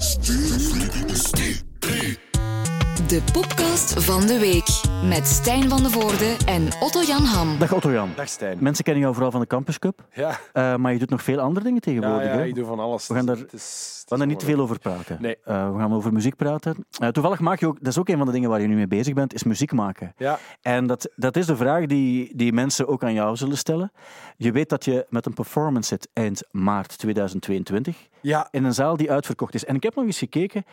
Steve. De podcast van de week met Stijn van de Voorde en Otto-Jan Ham. Dag Otto-Jan. Dag Stijn. Mensen kennen jou vooral van de Campus Cup, Ja, eh, maar je doet nog veel andere dingen ja, tegenwoordig. ja, hè? ik doe van alles. We gaan daar- Het is- het We gaan er is niet te veel over praten. Nee. Eh, we gaan over muziek praten. Eh, toevallig maak je ook, dat is ook een van de dingen waar je nu mee bezig bent, is muziek maken. Ja, En dat, dat is de vraag die, die mensen ook aan jou zullen stellen. Je weet dat je met een performance zit eind maart 2022 ja, in een zaal die uitverkocht is. En ik heb nog eens gekeken.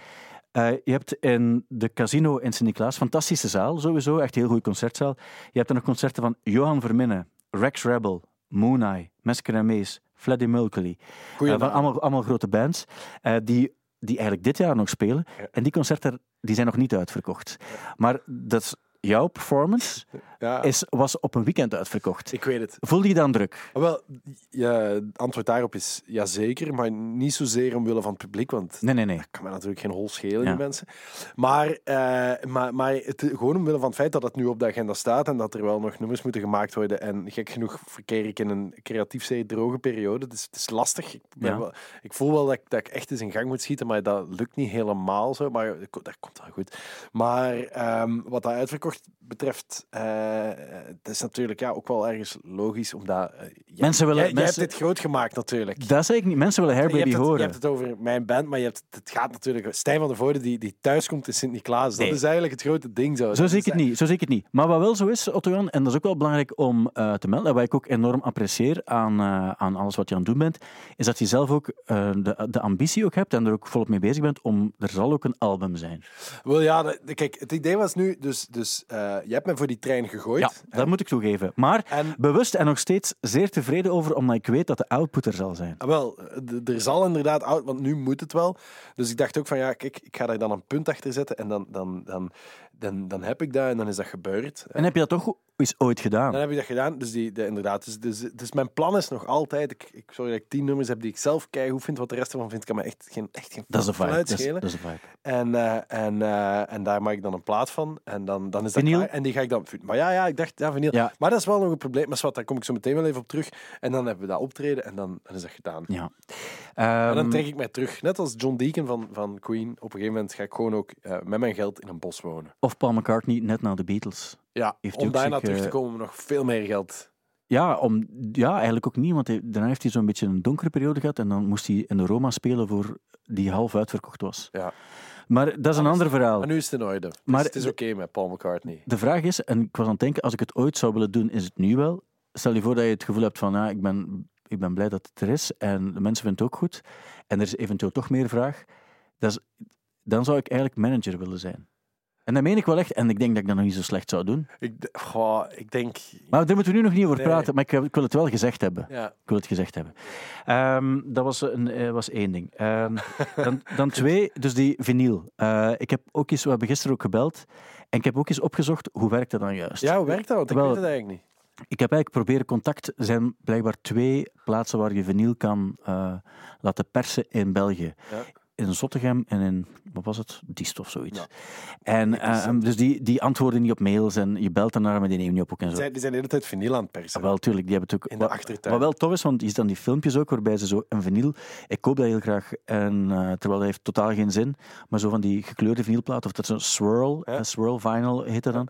Eh, je hebt in de Casino in Sint-Niklaas, fantastische zaal sowieso, echt een heel goede concertzaal. Je hebt er nog concerten van Johan Verminne, Rex Rebel, Moon Eye, Mesker en Mees, Freddie Mercury. goeie Eh, van allemaal, allemaal grote bands eh, die, die eigenlijk dit jaar nog spelen. Ja. En die concerten die zijn nog niet uitverkocht. Maar dat is, jouw performance ja, is, was op een weekend uitverkocht. ik weet het. Voelde je dan druk? Maar Wel, ja, antwoord daarop is ja zeker, maar niet zozeer omwille van het publiek, want Nee, nee, nee. kan mij natuurlijk geen hol schelen, Ja. die mensen. Maar, eh, maar, maar het, gewoon omwille van het feit dat het nu op de agenda staat en dat er wel nog nummers moeten gemaakt worden. En gek genoeg verkeer ik in een creatief zeer droge periode. Dus het is lastig. Ik, ben Ja. wel, ik voel wel dat ik, dat ik echt eens in gang moet schieten, maar dat lukt niet helemaal zo. Maar dat dat komt wel goed. Maar ehm, wat dat uitverkocht betreft, eh het is natuurlijk ja, ook wel ergens logisch, omdat... eh, jij- Mensen willen- jij, jij mensen- hebt dit groot gemaakt natuurlijk. Dat zeg ik niet. Mensen willen hebt, het, je horen. hebt het over mijn band, maar je hebt, het gaat natuurlijk... Stijn van der Voorde die, die thuis komt in Sint-Niklaas. Nee. Dat is eigenlijk het grote ding. Zo, Zo zie ik het niet. Zo zie ik het niet. Maar wat wel zo is, Otto Jan, en dat is ook wel belangrijk om eh, te melden, en wat ik ook enorm apprecieer aan, eh, aan alles wat je aan het doen bent, is dat je zelf ook eh, de, de ambitie ook hebt en er ook volop mee bezig bent om er zal ook een album zijn. Wel ja, de- kijk, het idee was nu... Dus, dus eh, je hebt me voor die trein gegooid. Ja, dat moet ik toegeven. Maar En- bewust en nog steeds zeer tevreden over, omdat ik weet dat de output er zal zijn. Ah, Wel, d- er zal inderdaad oud, want nu moet het wel. Dus ik dacht ook van ja, kijk, ik ga daar dan een punt achter zetten en dan, dan, dan, dan, dan heb ik dat en dan is dat gebeurd. En heb je dat toch eens ooit gedaan? Dan heb ik dat gedaan. Dus, die, de, inderdaad, dus, dus, dus mijn plan is nog altijd. Ik, ik zorg dat ik tien nummers heb die ik zelf keigoed vind. Wat de rest ervan vindt, kan me echt geen, echt geen Dat is de vibe. fluit Dat is, dat is vibe. En, eh, en, eh, en daar maak ik dan een plaat van. En dan, dan is dat klaar. En die ga ik dan... Maar ja, ja, ik dacht, ja, vinyl. Ja. Maar dat is wel nog een probleem. Maar zwart, daar kom ik zo meteen wel even op terug. En dan hebben we dat optreden en dan, dan is dat gedaan. Ja. En dan Ehm, trek ik mij terug. Net als John Deacon van, van Queen. Op een gegeven moment ga ik gewoon ook eh, met mijn geld in een bos wonen. Of Paul McCartney, net na de Beatles. Ja, Heeft hij om daarna zich, terug te eh, komen nog veel meer geld. Ja, om, ja, eigenlijk ook niet, want hij- daarna heeft hij zo'n beetje een donkere periode gehad en dan moest hij in de Roma spelen voor die half uitverkocht was. Ja. Maar dat is een ander verhaal. Maar nu is het in orde. Dus Maar het is oké met Paul McCartney. De vraag is, en ik was aan het denken, als ik het ooit zou willen doen, is het nu wel. Stel je voor dat je het gevoel hebt van, ja, ik ben, ik ben blij dat het er is en de mensen vinden het ook goed en er is eventueel toch meer vraag, dat is, dan zou ik eigenlijk manager willen zijn. En dat meen ik wel echt, en ik denk dat ik dat nog niet zo slecht zou doen. Ik, goh, ik denk... Maar daar moeten we nu nog niet over Nee. praten, maar ik, ik wil het wel gezegd hebben. Ja. Ik wil het gezegd hebben. Ehm, dat was, een, eh, was één ding. Ehm, dan, dan twee, dus die vinyl. Eh, ik heb ook eens, we hebben gisteren ook gebeld. En ik heb ook eens opgezocht, hoe werkt dat dan juist? ja, hoe werkt dat? Want ik weet het eigenlijk niet. Ik heb eigenlijk proberen contact. Er zijn blijkbaar twee plaatsen waar je vinyl kan eh, laten persen in België. Ja. In Zottegem en in, wat was het? Diest of zoiets. Ja. En eh, dus die, die antwoorden niet op mails en je belt daarnaar, maar die nemen niet op ook en Die zo. zijn, die zijn de hele tijd vinyl aan het persen. Ja, wel, tuurlijk, die hebben het ook. In de wat- achtertuin. Wat wel tof is, want je ziet dan die filmpjes ook waarbij ze zo een vinyl. Ik koop dat heel graag, en, eh, terwijl dat heeft totaal geen zin. Maar zo van die gekleurde vinylplaat, of dat is een swirl, Ja. een swirl vinyl heet dat dan.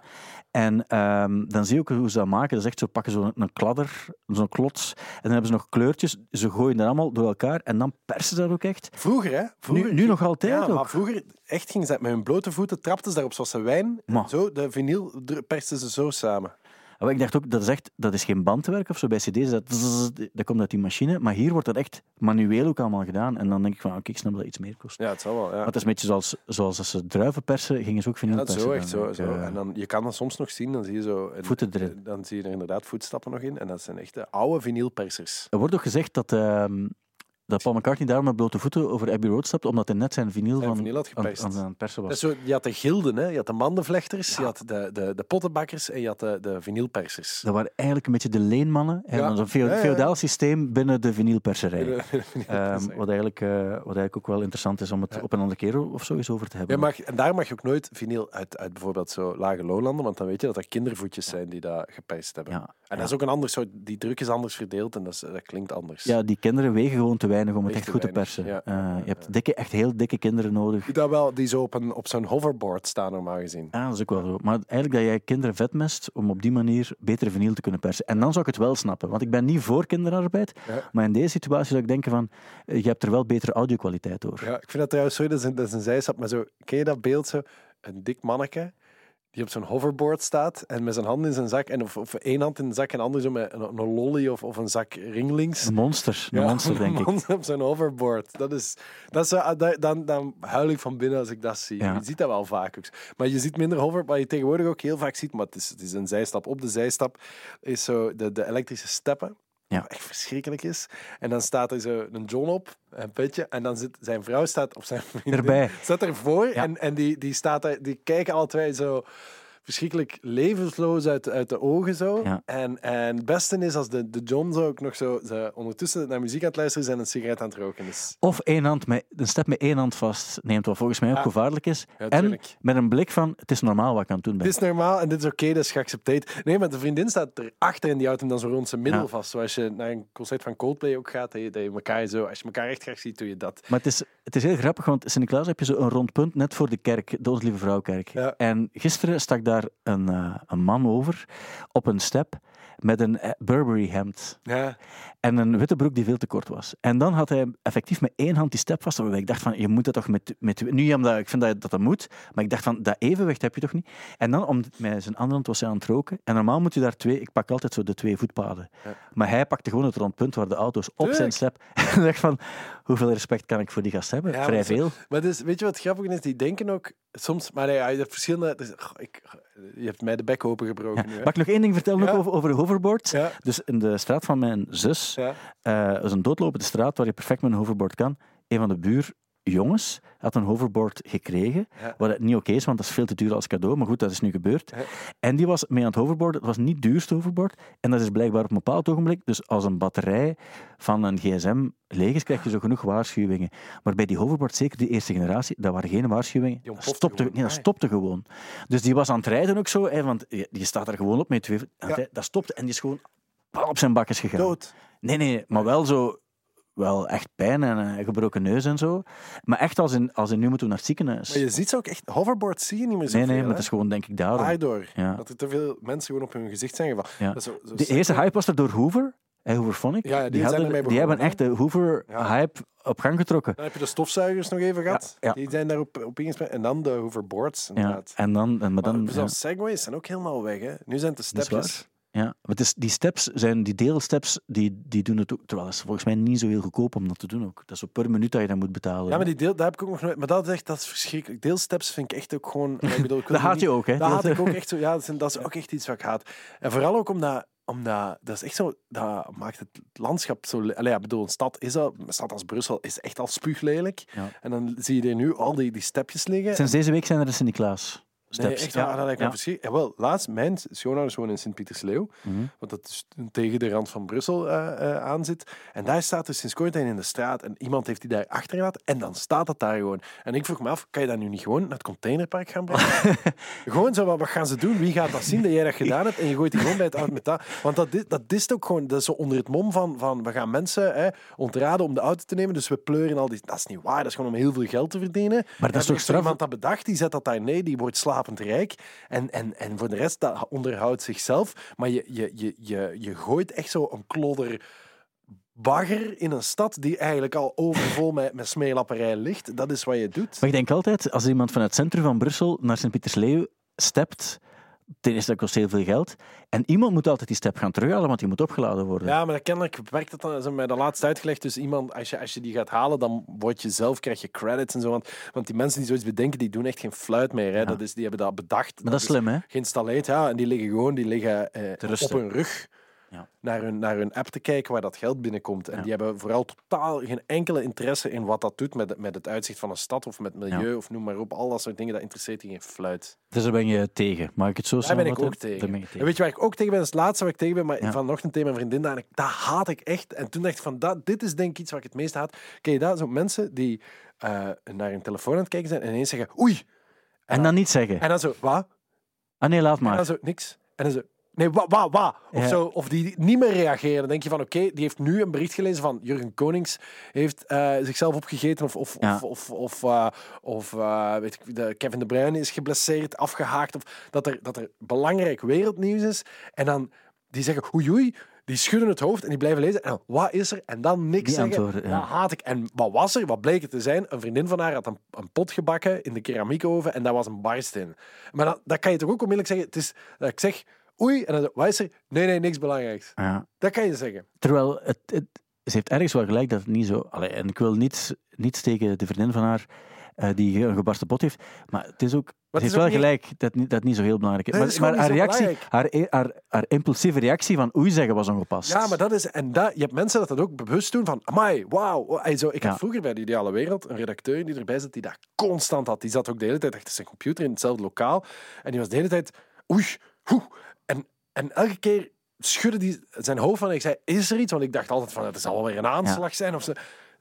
En ehm, dan zie je ook hoe ze dat maken. Dat is echt zo, pakken zo'n een kladder, zo'n klots. En dan hebben ze nog kleurtjes. Ze gooien dat allemaal door elkaar en dan persen ze dat ook echt. Vroeger, hè? Vroeger, Nu, nu nog altijd Ja, ook. maar vroeger echt gingen ze met hun blote voeten, trapten ze daarop zoals ze wijn. Maar. Zo, de vinyl persten ze zo samen. Maar ik dacht ook, dat is echt, dat is geen bandwerk of zo. Bij cd's, dat, dat komt uit die machine. Maar hier wordt dat echt manueel ook allemaal gedaan. En dan denk ik van, oké, ik snap dat iets meer kost. Ja, het zal wel. Ja. Maar het is een beetje zoals, zoals als ze druiven persen, gingen ze ook vinyl Ja, dat is persen. zo, echt zo. zo. Eh, En dan, je kan dat soms nog zien, dan zie je zo... een- Voeten erin. Dan zie je er inderdaad voetstappen nog in. En dat zijn echte oude vinylpersers. Er wordt ook gezegd dat, ehm, dat Paul McCartney daarom met blote voeten over Abbey Road stapt, omdat hij net zijn vinyl Zijn van vinyl had aan, persen Dat was. zo, je had de gilden, hè? je had de mandenvlechters, je had de, de, de pottenbakkers en je had de, de vinylpersers. Dat waren eigenlijk een beetje de leenmannen. Ja. ja, ja. feodaal systeem binnen de vinylperserij. Ehm, wat, eigenlijk, eh, wat eigenlijk ook wel interessant is om het Ja. op een andere keer of zo eens over te hebben. Ja, mag, en daar mag je ook nooit vinyl uit, uit bijvoorbeeld zo lage lowlanden, want dan weet je dat er kindervoetjes zijn die dat geperst hebben. Ja, En dat is ook een ander soort, die druk is anders verdeeld en dat, is, dat klinkt anders. ja, die kinderen wegen gewoon te weinig om het Echt goed te weinig, persen. ja. Eh, je hebt dikke, echt heel dikke kinderen nodig. Dat wel, die zo op, een, op zo'n hoverboard staan, normaal gezien. Ja, dat is ook wel zo. Maar eigenlijk dat jij kinderen vetmest om op die manier betere vinyl te kunnen persen. En dan zou ik het wel snappen. Want ik ben niet voor kinderarbeid. Ja. Maar in deze situatie zou ik denken van, eh, je hebt er wel betere audio-kwaliteit door. Ja, ik vind dat trouwens zo, dat is een, dat is een zijstap, maar zo, ken je dat beeld zo? Een dik manneke die op zo'n hoverboard staat en met zijn hand in zijn zak, en of, of één hand in de zak en de andere zo met een, een lolly of, of een zak ringlings. Een monster, een Ja, monster denk een ik. monster op zo'n hoverboard. Dat is, dat is, dat- dan, dan huil ik van binnen als ik dat zie. Ja. Je ziet dat wel vaak ook. Maar je ziet minder hover, wat je tegenwoordig ook heel vaak ziet, maar het is, het is een zijstap. Op de zijstap is zo de, de elektrische steppen. Ja. Wat echt verschrikkelijk is. En dan staat er zo een John op, een petje. En dan zit zijn vrouw staat op zijn vriendin, Erbij. Staat ervoor Ja. en, en die, die, staat daar, die kijken alle twee zo verschrikkelijk levensloos uit, uit de ogen zo. Ja. En, en het beste is als de, de John zo ook nog zo ze ondertussen naar muziek aan het luisteren is en een sigaret aan het roken is. Of één hand met, een step met één hand vast neemt, wat volgens mij ook gevaarlijk is. Ja, en met een blik van, het is normaal wat ik aan het doen ben. Dit is normaal en dit is oké, dat is geaccepteerd. Nee, maar de vriendin staat erachter en die houdt hem dan zo rond zijn middel Ja. vast. Zoals je naar een concert van Coldplay ook gaat, dat je, dat je elkaar zo, als je elkaar echt graag ziet, doe je dat. Maar het is, het is heel grappig, want Sint-Niklaas heb je zo een rond punt net voor de kerk, de Ons Lieve Vrouwkerk. En gisteren stak daar een, eh, een man over op een step met een eh, Burberry hemd Ja, en een witte broek die veel te kort was. En dan had hij effectief met één hand die step vast, waarbij ik dacht van, je moet dat toch met... met nu, omdat ik vind dat, dat dat moet, maar ik dacht van, dat evenwicht heb je toch niet? En dan, om, met zijn andere hand was hij aan het roken. En normaal moet je daar twee... Ik pak altijd zo de twee voetpaden. Ja. Maar hij pakte gewoon het rondpunt waar de auto's op zijn step... En ik dacht van, hoeveel respect kan ik voor die gast hebben? Ja, Vrij maar zo- veel. maar dus, weet je wat grappig is? Die denken ook soms, maar ja, je hebt verschillende. dus, goh, ik, je hebt mij de bek opengebroken Ja. nu. Hè? Mag ik nog één ding vertellen Ja. over, over hoverboards? Ja, Dus in de straat van mijn zus, ja. eh dat is een doodlopende straat waar je perfect met een hoverboard kan. Een van de buurjongens had een hoverboard gekregen, Ja. wat niet oké is, want dat is veel te duur als cadeau. Maar goed, dat is nu gebeurd. Ja. En die was mee aan het hoverboarden. Het was niet het duurste hoverboard. En dat is blijkbaar op een bepaald ogenblik, dus als een batterij van een gsm leeg is, krijg je zo genoeg waarschuwingen. Maar bij die hoverboard, zeker die eerste generatie, dat waren geen waarschuwingen. Dat stopte, nee, dat Ah, stopte gewoon. Dus die was aan het rijden ook zo, hè, want je staat er gewoon op met twee... Ja. Dat stopte en die is gewoon op zijn bakjes gegaan. Dood. Nee, nee, maar wel zo... Wel echt pijn en een gebroken neus en zo. Maar echt als in, als in nu moeten we naar het ziekenhuis. Maar je ziet ze ook echt, hoverboards zie je niet meer zo nee, nee, veel, maar het is gewoon denk ik daarom. Daardoor. Ja. Dat er te veel mensen gewoon op hun gezicht zijn gevallen. Ja. Dat is zo, zo De eerste hype was er door Hoover. Hè, Hooverphonic. Ja, ja, die hadden, die hebben echt de Hoover-hype op gang getrokken. Dan heb je de stofzuigers nog even gehad. ja. Die zijn daarop op ingespeeld. En dan de hoverboards, Ja, inderdaad. en dan... En, maar Maar dan ja, segways zijn ook helemaal weg. Hè. Nu zijn het de stepjes. Ja. Maar het is, die steps zijn, die deelsteps, die, die doen het ook. Terwijl het is volgens mij niet zo heel goedkoop om dat te doen ook. Dat is zo per minuut dat je dat moet betalen. Ja, maar die deel, daar heb ik ook nog nooit. Maar dat is echt, dat is verschrikkelijk. Deelsteps vind ik echt ook gewoon. Ik bedoel, ik dat haat niet- je ook, hè? Dat haat ik ook echt zo. Ja, dat is, dat is ook echt iets wat ik haat. En vooral ook omdat, omdat dat is echt zo, dat maakt het landschap zo. le- Allee, ja, bedoel, een stad is al, een stad als Brussel is echt al spuuglelijk. Ja. En dan zie je er nu al die, die stepjes liggen. Sinds deze week zijn er de Sint-Niklaas steps. Nee, echt waar, dat me ja. verschrikkelijk. Ja, wel, laatst, mijn schoonouders wonen in Sint-Pietersleeuw, Mhm. want dat is tegen de rand van Brussel eh, aan zit. En daar staat er sinds kort een in de straat en iemand heeft die daar achtergelaten en dan staat dat daar gewoon. En ik vroeg me af, kan je dat nu niet gewoon naar het containerpark gaan brengen? gewoon zo, wat, wat gaan ze doen? Wie gaat dat zien dat jij dat gedaan hebt? En je gooit die gewoon bij het oud metaal. Want dat, is- dat is ook gewoon, dat is zo onder het mom van, van we gaan mensen hè, ontraden om de auto te nemen, dus we pleuren al die... Dat is niet waar, dat is gewoon om heel veel geld te verdienen. Maar dat is toch straf? iemand dat bedacht, die zet dat daar nee, die wordt slapend rijk. En, en, en voor de rest, dat onderhoudt zichzelf. Maar je, je, je, je, je gooit echt zo een klodder bagger in een stad die eigenlijk al overvol met, met smeelapperij ligt. Dat is wat je doet. Maar ik denk altijd, als iemand vanuit het centrum van Brussel naar Sint-Pietersleeuw stept, ten eerste dat kost heel veel geld, en iemand moet altijd die step gaan terughalen, want die moet opgeladen worden. Ja, maar dat kennelijk werkt het dan, ze hebben mij dat laatst uitgelegd. Dus iemand, als je, als je die gaat halen, dan word je zelf, krijg je credits en zo. Want, want die mensen die zoiets bedenken, die doen echt geen fluit meer. Hè. Ja. Dat is, die hebben dat bedacht. maar dat is slim, hè? geïnstalleerd, ja. En die liggen gewoon die liggen, eh, op hun rug Ja. naar, hun, naar hun app te kijken waar dat geld binnenkomt. En Ja. die hebben vooral totaal geen enkele interesse in wat dat doet met, het- met het uitzicht van een stad of met milieu of noem maar op. Al dat soort dingen, dat interesseert die geen fluit. Dus daar ben je tegen. Mag ik het zo Daar ben ik ook tegen. En weet je waar ik ook tegen ben? Dat is het laatste waar ik tegen ben. Maar vanochtend tegen mijn vriendin, daar, dat haat ik echt. En toen dacht ik van, dat, dit is denk ik iets wat ik het meest haat. Ken je dat? Zo mensen die eh, naar hun telefoon aan het kijken zijn en ineens zeggen, oei. En dan niet zeggen. En dan zo, wat? Ah nee, laat En dan maar. zo, niks. En dan zo, Nee, wa, wa, wa. Of, Ja. zo, of die niet meer reageren. Dan denk je van, oké, die heeft nu een bericht gelezen van Jurgen Konings heeft eh, zichzelf opgegeten of, of, Ja. of, of, of, eh, of eh, weet ik, de Kevin De Bruyne is geblesseerd, afgehaakt. Of dat er, dat er belangrijk wereldnieuws is. En dan die zeggen, oei oei, die schudden het hoofd en die blijven lezen. En dan, wat is er? En dan niks Die zeggen. antwoorden, ja. Dat haat ik. En wat was er? Wat bleek het te zijn? Een vriendin van haar had een, een pot gebakken in de keramiekoven en daar was een barst in. Maar dan, dat kan je toch ook onmiddellijk zeggen. Het is, dat ik zeg, oei, en dan wat is er? Nee, nee, niks belangrijks. Ja. Dat kan je zeggen. Terwijl het, het, ze heeft ergens wel gelijk dat het niet zo. Allee, en ik wil niets, niets tegen de vriendin van haar eh, die een gebarsten pot heeft. Maar het is ook. het ze is wel niet- gelijk dat dat niet zo heel belangrijk is. Nee, maar is haar, reactie, haar, e- haar, haar impulsieve reactie van oei zeggen was ongepast. Ja, maar dat is... En dat, je hebt mensen dat dat ook bewust doen van... Amai, wauw. oh, ik had Ja. vroeger bij de Ideale Wereld een redacteur die erbij zat die dat constant had. Die zat ook de hele tijd achter zijn computer in hetzelfde lokaal. En die was de hele tijd... Oei, hoe. En, elke keer schudde hij zijn hoofd van. En ik zei, is er iets? Want ik dacht altijd van, het zal wel weer een aanslag zijn. Of zo.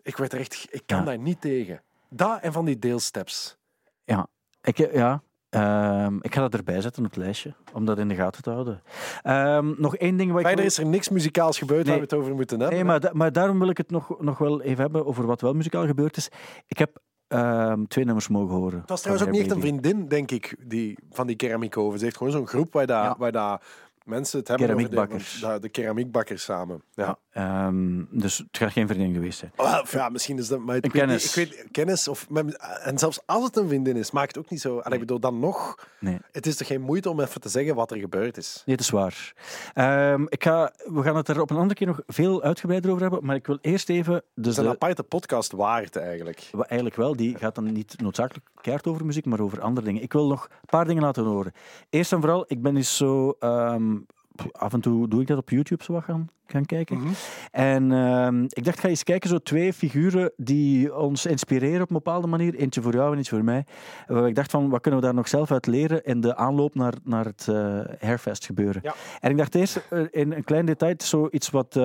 Ik werd er echt... Ik kan daar niet tegen. Dat en van die deelsteps. Ja, ik, eh, ja ehm, ik ga dat erbij zetten op het lijstje, om dat in de gaten te houden. Ehm, nog één ding wat. Verder is er niks muzikaals gebeurd waar we het over moeten hebben. Nee, maar, da- maar daarom wil ik het nog, nog wel even hebben over wat wel muzikaal gebeurd is. Ik heb ehm, twee nummers mogen horen. Het was trouwens ook niet echt een vriendin, denk ik, die, van die keramiekoven. Ze heeft gewoon zo'n groep waar, Ja. waar daar mensen het hebben over de, Keramiekbakkers. de, de keramiekbakkers samen. Ja. Ehm, dus het gaat geen vriendin geweest zijn. Ja, misschien is dat... Maar ik weet kennis. Ik weet, kennis. Of, en zelfs als het een vriendin is, maakt het ook niet zo... En ik bedoel, dan nog... Nee. Het is toch geen moeite om even te zeggen wat er gebeurd is. Nee, het is waar. Ehm, ik ga, we gaan het er op een andere keer nog veel uitgebreider over hebben, maar ik wil eerst even... Het Dus is een de, aparte podcast waard, eigenlijk. Eigenlijk wel, die gaat dan niet noodzakelijk keihard over muziek, maar over andere dingen. Ik wil nog een paar dingen laten horen. Eerst en vooral, ik ben eens zo... ehm, af en toe doe ik dat op YouTube zo wat gaan, gaan kijken. Mhm. En ehm, ik dacht, ga eens kijken, zo twee figuren die ons inspireren op een bepaalde manier. Eentje voor jou en eentje voor mij. Waar ik dacht van, wat kunnen we daar nog zelf uit leren in de aanloop naar, naar het Hairfest gebeuren. Ja. En ik dacht eerst, eh, in een klein detail, zoiets wat...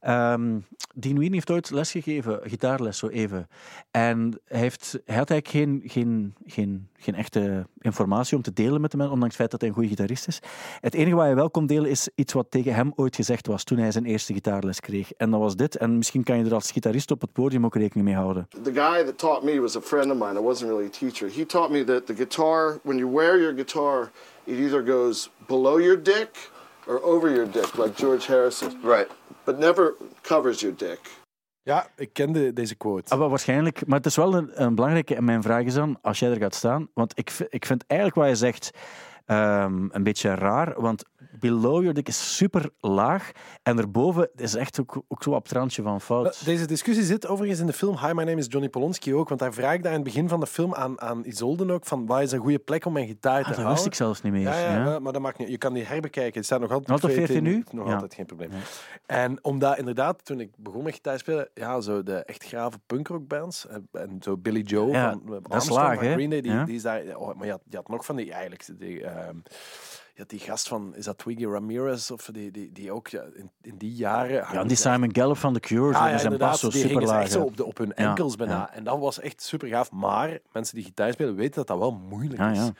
ehm Dean Wien heeft ooit lesgegeven, gitaarles zo even. En hij, heeft, hij had eigenlijk geen, geen, geen, geen echte informatie om te delen met de mensen, ondanks het feit dat hij een goede gitarist is. Het enige wat hij wel kon delen is iets wat tegen hem ooit gezegd was toen hij zijn eerste gitaarles kreeg. En dat was dit. En misschien kan je er als gitarist op het podium ook rekening mee houden. The guy that taught me was a friend of mine. I wasn't really a teacher. He taught me that the guitar, when you wear your guitar, it either goes below your dick or over your dick, like George Harrison. Right. But never covers your dick. Ja, ik kende deze quote. Ah, waarschijnlijk. Maar het is wel een, een belangrijke. En mijn vraag is dan, als jij er gaat staan. Want ik, ik vind eigenlijk wat je zegt ehm, een beetje raar. Want below your dick is super laag. En erboven is echt ook, ook zo op het randje van fout. Deze discussie zit overigens in de film Hi, My Name is Johnny Polonsky ook. Want hij vraagt daar in het begin van de film aan, aan Isolde ook van waar is een goede plek om mijn gitaar te Ah, dat houden. wist ik zelfs niet meer. Ja, ja, ja. Maar, dat maakt niet. Je kan die herbekijken. Het staat nog altijd Altijd op 14 nu? Nog Ja. altijd geen probleem. En omdat inderdaad, toen ik begon met gitaar spelen, ja, zo de echt grave punkrockbands en, en zo Billy Joe van eh, dat is Armstrong laag, van? Green Day, die, die is daar. Oh, maar je had, je had nog van die eigenlijk die. ehm, had die gast van, is dat Twiggy Ramirez of die, die, die ook ja, in, in die jaren. Ja, en die Simon Gallup van The Cure, Ja, die ja, zijn pas zo super laag. echt zo op, de, op hun Ja, enkels bijna. ja. En dat was echt super gaaf. Maar mensen die gitaar spelen weten dat dat wel moeilijk Ja, is. ja.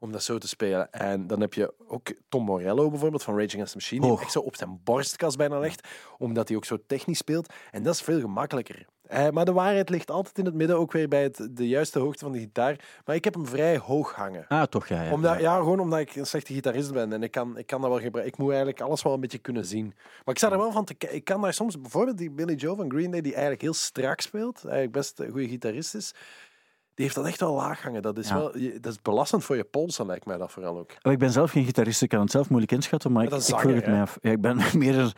Om dat zo te spelen. En dan heb je ook Tom Morello bijvoorbeeld van Rage Against the Machine. Die echt zo op zijn borstkast bijna legt. Omdat hij ook zo technisch speelt. En dat is veel gemakkelijker. Eh, maar de waarheid ligt altijd in het midden. Ook weer bij het, de juiste hoogte van de gitaar. Maar ik heb hem vrij hoog hangen. Ah, toch, ja. ja. Omdat, ja, gewoon omdat ik een slechte gitarist ben. En ik kan, ik kan dat wel gebruiken. Ik moet eigenlijk alles wel een beetje kunnen zien. Maar ik sta er wel van te kijken. Ik kan daar soms, bijvoorbeeld die Billy Joe van Green Day, die eigenlijk heel strak speelt. Eigenlijk best een goede gitarist is. Die heeft dat echt wel laag hangen. Dat is, Ja. wel, dat is belastend voor je polsen, lijkt mij dat vooral ook. Oh, Ik ben zelf geen gitarist, ik kan het zelf moeilijk inschatten, maar Maar ik, ik zanger, het mij af. Ja, ik ben meer, een-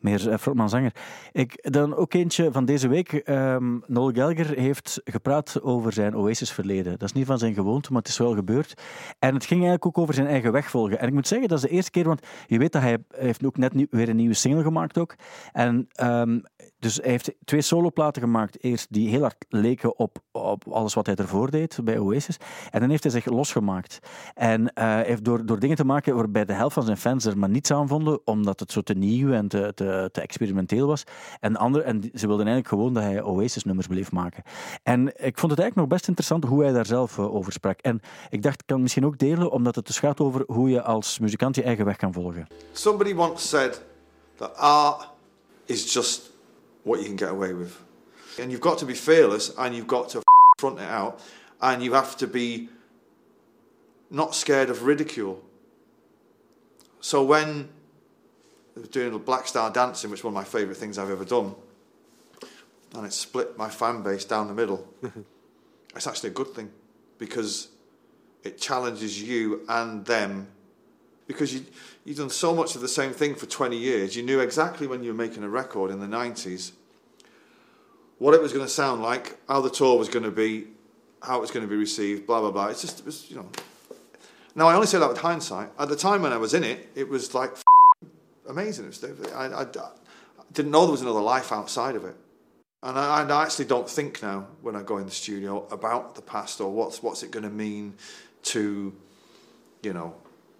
meer eh, frontman-zanger. Ik, dan ook eentje van deze week. ehm Noel Gallagher heeft gepraat over zijn Oasis-verleden. Dat is niet van zijn gewoonte, maar het is wel gebeurd. En het ging eigenlijk ook over zijn eigen weg volgen. En ik moet zeggen, dat is de eerste keer, want je weet dat hij hij heeft ook net nieuw- weer een nieuwe single gemaakt ook. En ehm, dus hij heeft twee soloplaten gemaakt. Eerst die heel hard leken op, op alles wat hij ervoor deed bij Oasis. En dan heeft hij zich losgemaakt. En uh, heeft door, door dingen te maken waarbij de helft van zijn fans er maar niets aan vonden, omdat het zo te nieuw en te, te, te experimenteel was. En, andere, en ze wilden eigenlijk gewoon dat hij Oasis-nummers bleef maken. En ik vond het eigenlijk nog best interessant hoe hij daar zelf uh, over sprak. En ik dacht, ik kan misschien ook delen, omdat het dus gaat over hoe je als muzikant je eigen weg kan volgen. Somebody once said that art is just what you can get away with. And you've got to be fearless and you've got to front it out and you have to be not scared of ridicule. So when I was doing Black Star Dancing, which is one of my favourite things I've ever done, and it split my fan base down the middle, it's actually a good thing because it challenges you and them because you, you've done so much of the same thing for 20 years. You knew exactly when you were making a record in the 90s what it was going to sound like, how the tour was going to be, how it was going to be received, blah, blah, blah. It's just, it was, you know. Now, I only say that with hindsight. At the time when I was in it, it was like amazing. Was, I, I, I didn't know there was another life outside of it. And I, I, actually don't think now when I go in the studio about the past or what's what's it going to mean to, you know,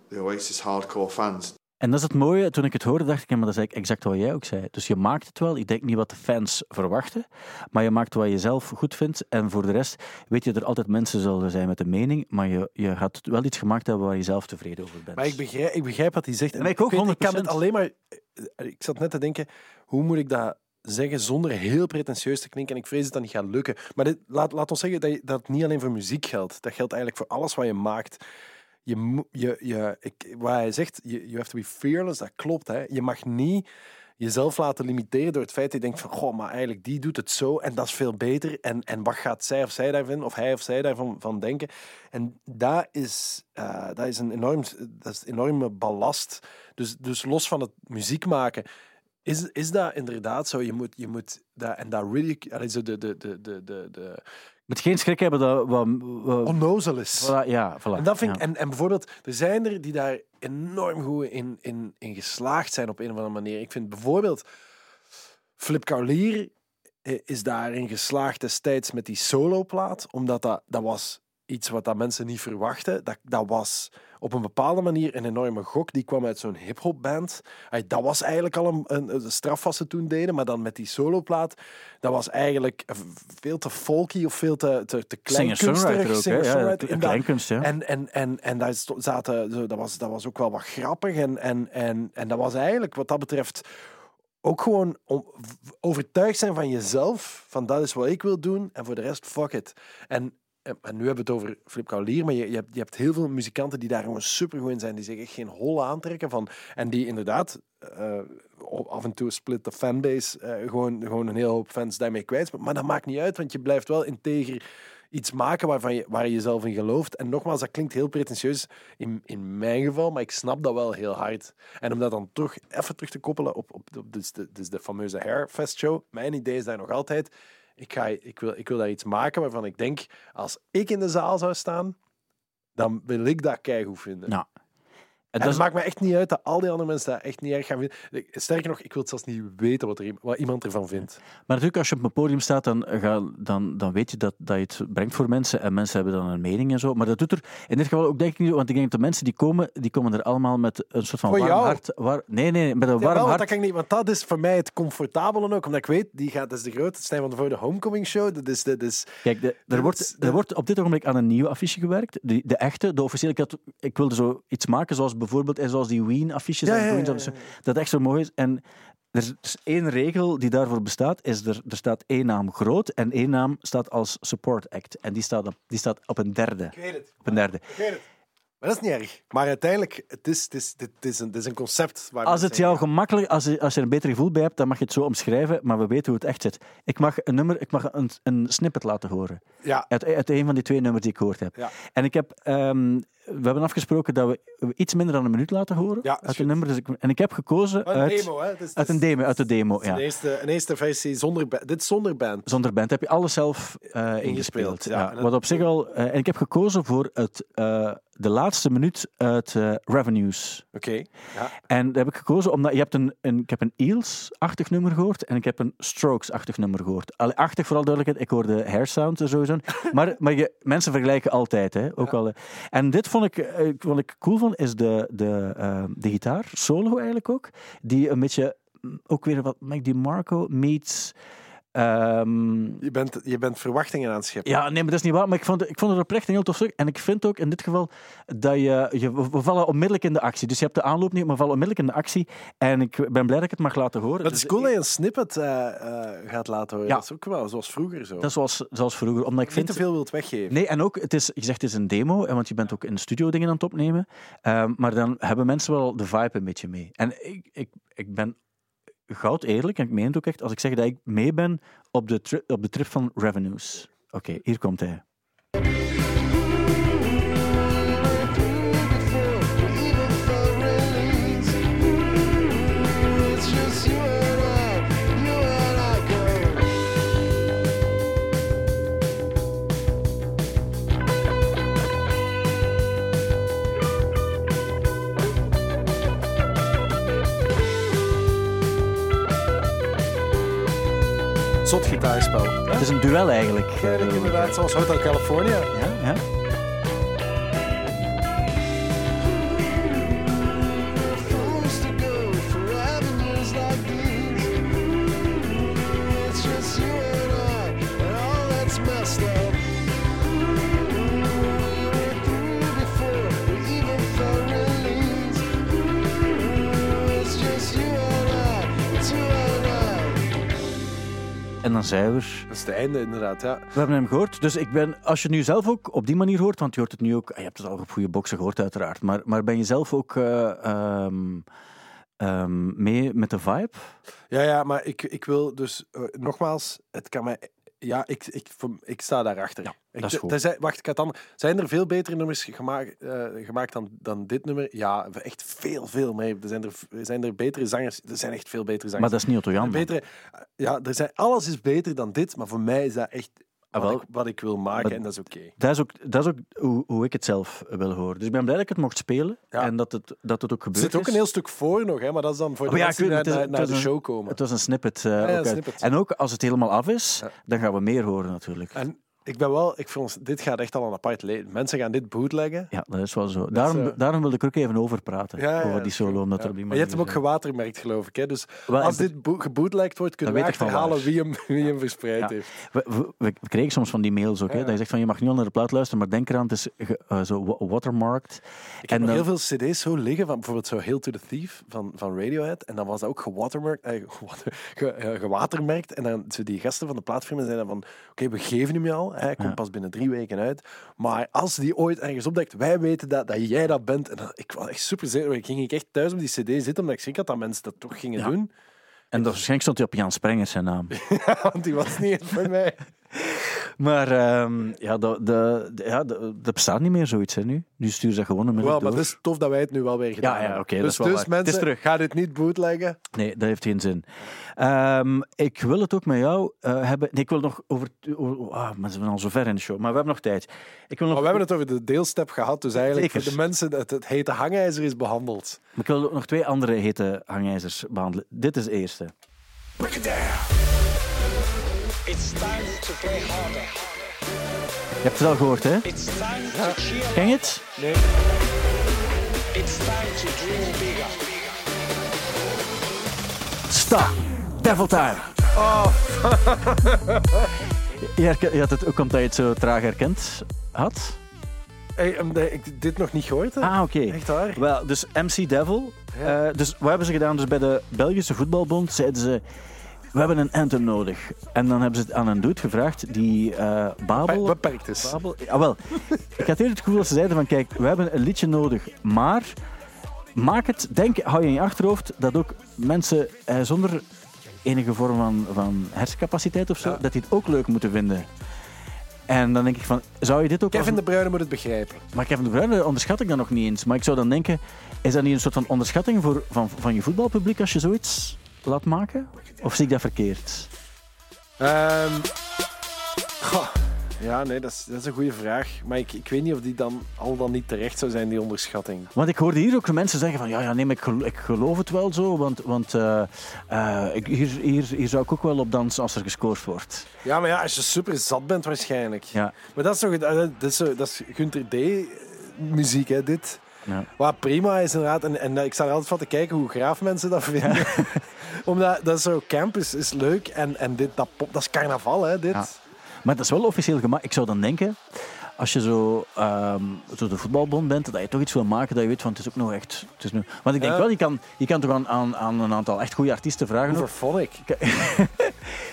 the Oasis hardcore fans. En dat is het mooie. Toen ik het hoorde, dacht ik, maar dat is eigenlijk exact wat jij ook zei. Dus je maakt het wel. Ik denk niet wat de fans verwachten, maar je maakt wat je zelf goed vindt. En voor de rest weet je, er altijd mensen zullen zijn met een mening, maar je, je gaat wel iets gemaakt hebben waar je zelf tevreden over bent. Maar ik begrijp, ik begrijp wat hij zegt. En ik ook, weet, 100%. Ik kan het alleen maar... Ik zat net te denken, hoe moet ik dat zeggen zonder heel pretentieus te klinken. En ik vrees dat dat niet gaat lukken. Maar dit, laat, laat ons zeggen dat, je, dat het niet alleen voor muziek geldt. Dat geldt eigenlijk voor alles wat je maakt je, je, je, ik, wat hij zegt, you, have to be fearless, dat klopt. Hè. Je mag niet jezelf laten limiteren door het feit dat je denkt van, goh, maar eigenlijk die doet het zo en dat is veel beter. En, en wat gaat zij of zij daarvan, of hij of zij daarvan van denken? En dat is, uh, dat is een enorm, dat is enorme ballast. Dus, dus los van het muziek maken, is, is dat inderdaad zo? Je moet, je moet dat, en dat really, de, de, de, de, de, de met geen schrik hebben dat wat, wat onnozel is. Voilà, ja, voilà, en, dat vind ja. ik, en, en bijvoorbeeld, er zijn er die daar enorm goed in, in, in geslaagd zijn op een of andere manier. Ik vind bijvoorbeeld Flip Kaulier is daarin geslaagd destijds met die soloplaat, omdat dat, dat was iets wat dat mensen niet verwachten. Dat, dat was op een bepaalde manier een enorme gok. Die kwam uit zo'n hip-hop band. Dat was eigenlijk al een, een, een straf wat ze toen deden, maar dan met die soloplaat, dat was eigenlijk veel te folky of veel te, te, te kleinkunsterig. Singer-songwriter, kleinkunst, ja. En, en, en, en daar zaten, dat, was, dat was ook wel wat grappig. En, en, en, en dat was eigenlijk, wat dat betreft, ook gewoon overtuigd zijn van jezelf. Van dat is wat ik wil doen. En voor de rest, fuck it. En en nu hebben we het over Flip Kaulier, maar je, je, hebt, je hebt heel veel muzikanten die daar gewoon supergoed in zijn, die zich echt geen holle aantrekken van. En die inderdaad uh, af en toe split de fanbase, uh, gewoon, gewoon een hele hoop fans daarmee kwijt. Maar dat maakt niet uit, want je blijft wel integer iets maken waarvan je, waar je jezelf in gelooft. En nogmaals, dat klinkt heel pretentieus in, in mijn geval, maar ik snap dat wel heel hard. En om dat dan toch even terug te koppelen op, op, op dus de, dus de fameuze Hairfest show, mijn idee is daar nog altijd ik, ga, ik, wil, ik wil daar iets maken waarvan ik denk, als ik in de zaal zou staan, dan wil ik dat keigoed vinden. Nou, en dat maakt me echt niet uit dat al die andere mensen dat echt niet erg gaan vinden. Sterker nog, ik wil zelfs niet weten wat, er, wat iemand ervan vindt. Maar natuurlijk, als je op een podium staat, dan, ga, dan, dan weet je dat, dat je het brengt voor mensen. En mensen hebben dan een mening en zo. Maar dat doet er in dit geval ook denk ik niet Want ik denk dat de mensen die komen, die komen er allemaal met een soort van voor warm jou? hart. Nee, nee, met een ja, warm wel, hart. Dat, kan ik niet, want dat is voor mij het comfortabele ook. Omdat ik weet, die gaat, dat is de grote Stijn van de Voorde Homecoming Show. Dat is, dat is, Kijk, de, er, wordt, er wordt op dit ogenblik aan een nieuwe affiche gewerkt. De, de echte, de officiële. Ik, had, ik wilde zo iets maken zoals bijvoorbeeld en zoals die Ween-affiches. Ja, en ja, ja, Dat echt zo mooi is. En er is één regel die daarvoor bestaat, is er, er staat één naam groot en één naam staat als support act. En die staat op, die staat op een derde. Ik weet het. Op een derde. Ik weet het. Maar dat is niet erg. Maar uiteindelijk, het is, het is, het is, een, het is een concept. Waar Als het jou gemakkelijk, als je, als je er een beter gevoel bij hebt, dan mag je het zo omschrijven, maar we weten hoe het echt zit. Ik mag een nummer, ik mag een, een snippet laten horen. Ja, Uit, uit een van die twee nummers die ik gehoord heb. Ja. En ik heb, ehm, we hebben afgesproken dat we iets minder dan een minuut laten horen Ja, uit het nummer. Dus ik, en ik heb gekozen Een uit, demo, hè? Dus, uit een demo. Uit de demo Een ja. eerste, een eerste versie zonder band. Dit zonder band. Zonder band heb je alles zelf eh, ingespeeld. ja. Ja. Wat op zich al. eh, en ik heb gekozen voor het, eh, de laatste minuut uit Revenues. Oké. Ja. En daar heb ik gekozen omdat je hebt een, een, ik heb een Eels-achtig nummer gehoord en ik heb een Strokes-achtig nummer gehoord. Allee, achtig vooral duidelijkheid, ik hoorde Hair Sound sowieso. Maar, maar je, mensen vergelijken altijd, hè, ook al. En dit ik, eh, wat ik cool vond, is de, de, eh, de gitaar, solo eigenlijk ook, die een beetje, mm, ook weer wat Mike DiMarco meets... ehm, Je, bent, je bent verwachtingen aan het scheppen. ja, nee, maar dat is niet waar. Maar ik vond, ik vond het oprecht een heel tof stuk. En ik vind ook in dit geval dat je, je... We vallen onmiddellijk in de actie. Dus je hebt de aanloop niet, maar we vallen onmiddellijk in de actie. En ik ben blij dat ik het mag laten horen. Dat Dus is cool dat je een snippet eh, eh, gaat laten horen. Ja. Dat is ook wel zoals vroeger zo. Dat is zoals, zoals vroeger. Omdat ik Niet vind... te veel wilt weggeven. Nee, en ook, het is, je zegt het is een demo, want je bent ook in studio dingen aan het opnemen. Ehm, maar dan hebben mensen wel de vibe een beetje mee. En ik, ik, ik ben goud eerlijk, en ik meen het ook echt, als ik zeg dat ik mee ben op de, op de trip van Revenues. Oké, hier komt hij. Zot gitaarspel. Het is een duel eigenlijk. eh, Eigenlijk inderdaad, zoals Hotel California. Ja, ja. Dat is het einde inderdaad, ja. We hebben hem gehoord. Dus ik ben, als je nu zelf ook op die manier hoort, want je hoort het nu ook, je hebt het al op goede boksen gehoord uiteraard, maar, maar ben je zelf ook eh, ehm, ehm, mee met de vibe? Ja, ja, maar ik, ik wil dus eh, nogmaals, het kan mij. Ja, ik, ik, ik sta daarachter. Ja, ik, dat is goed. zijn- wacht, ik had dan, zijn er veel betere nummers gemaakt, eh, gemaakt dan, dan dit nummer? Ja, echt veel, veel meer. Er zijn er, zijn er betere zangers. Er zijn echt veel betere zangers. Maar dat is niet Otto Jan. betere, ja, er zijn, alles is beter dan dit, maar voor mij is dat echt Ah, wat, ik, wat ik wil maken en dat is oké. Dat is ook, dat is ook hoe, hoe ik het zelf wil horen. Dus ik ben blij dat ik het mocht spelen Ja. en dat het, dat het ook Er gebeurd zit ook een heel stuk voor nog, hè, maar dat is dan voor Oh de ja, mensen die naar, de show komen. Het was een snippet. eh, ja, ook een uit. snippet. En ook als het helemaal af is, dan gaan we meer horen natuurlijk. En ik ben wel, ik vond, dit gaat echt al een apart leven. Mensen gaan dit bootleggen. Ja, dat is wel zo. Daarom, daarom wilde ik er ook even over praten. Ja, ja, over die solo. Omdat er op die Maar je hebt hem ook gewatermerkt, geloof ik. Hè? Dus Wel, als dit bo- gebootlegd wordt, kunnen we achterhalen wie hem, wie hem verspreid heeft. We, we, we kregen soms van die mails ook, hè, dat je zegt van je mag niet naar de plaat luisteren, maar denk eraan, het is eh, zo wa- watermarked. Ik heb En dan- heel veel cd's zo liggen, van bijvoorbeeld zo Hail to the Thief van, van Radiohead. En dan was dat ook gewatermerkt, eh, gewater- ge- eh, gewatermerkt. En dan zo die gasten van de plaatfirma zeiden van, oké, we geven hem je al. Hij komt Ja. pas binnen drie weken uit. Maar als die ooit ergens opdekt, wij weten dat, dat jij dat bent. En dan, ik was echt super zeker. Ik ging echt thuis op die cd zitten, omdat ik zeker had dat mensen dat toch gingen Ja. doen. En waarschijnlijk stond hij op Jan Sprengers zijn naam. Want die was niet voor mij. Maar ehm, ja, dat, de, de- ja, de- dat bestaat niet meer zoiets hè, nu. Nu stuur ze gewoon onmiddellijk maar door. het is tof dat wij het nu wel weer gedaan ja, hebben. oké, dat dus is wel dus. Het is mensen, terug. ga dit niet bootleggen. Nee, dat heeft geen zin. Ehm, ik wil het ook met jou eh, hebben. Nee, ik wil nog over. over ah, maar zijn al zo ver in de show, maar we hebben nog tijd. Ik wil nog, Maar we hebben het over de deelstep gehad, dus eigenlijk Zeker. voor de mensen, het, het hete hangijzer is behandeld. ik wil ook nog twee andere hete hangijzers behandelen. Dit is de eerste. To play harder. Je hebt het al gehoord, hè? Cheer. Ken je het? Nee. It's time to dream bigger. Stop. Devil Time. je, herken- je had het ook omdat je het zo traag herkend had. Hey, um, de- ik dit nog niet gehoord. Hè? Ah, oké. Echt waar? Wel, dus MC Devil. Ja. eh, dus wat hebben ze gedaan? Dus bij de Belgische voetbalbond zeiden ze... We hebben een anthem nodig. En dan hebben ze het aan een dude gevraagd die eh Babel... Be- Beperkt is. Babel ah, wel. Ik had eerder het gevoel dat ze zeiden van... Kijk, we hebben een liedje nodig, maar... Maak het... Denk, hou je in je achterhoofd dat ook mensen eh, zonder enige vorm van, van hersencapaciteit of zo... Ja. dat die het ook leuk moeten vinden. En dan denk ik van, zou je dit ook... Kevin als- De Bruyne moet het begrijpen. Maar Kevin De Bruyne onderschat ik dan nog niet eens. Maar ik zou dan denken, is dat niet een soort van onderschatting voor, van, van je voetbalpubliek als je zoiets laat maken? Of zie ik dat verkeerd? Ehm, goh, ja, nee, dat is, dat is een goede vraag. Maar ik, ik weet niet of die dan al dan niet terecht zou zijn, die onderschatting. Want ik hoorde hier ook mensen zeggen van, ja, ja nee, maar ik, gelo- ik geloof het wel zo, want, want eh, eh, ik, hier, hier, hier zou ik ook wel op dansen als er gescoord wordt. Ja, maar ja, als je super zat bent waarschijnlijk. Ja, Maar dat is toch eh, dat is, dat is Gunter D. muziek, hè, dit. Ja. Wat prima is inderdaad. En, en ik sta er altijd van te kijken hoe graaf mensen dat vinden. Omdat dat is zo camp is, is leuk. En, en dit, dat, pop, dat is carnaval, hè, dit. Ja. Maar dat is wel officieel gemaakt. Ik zou dan denken, als je zo, zo de voetbalbond bent, dat je toch iets wil maken dat je weet van het is ook nog echt... Het is nu... Want ik denk Ja. wel, je kan, je kan toch aan, aan, aan een aantal echt goede artiesten vragen. Over ook. Phonic.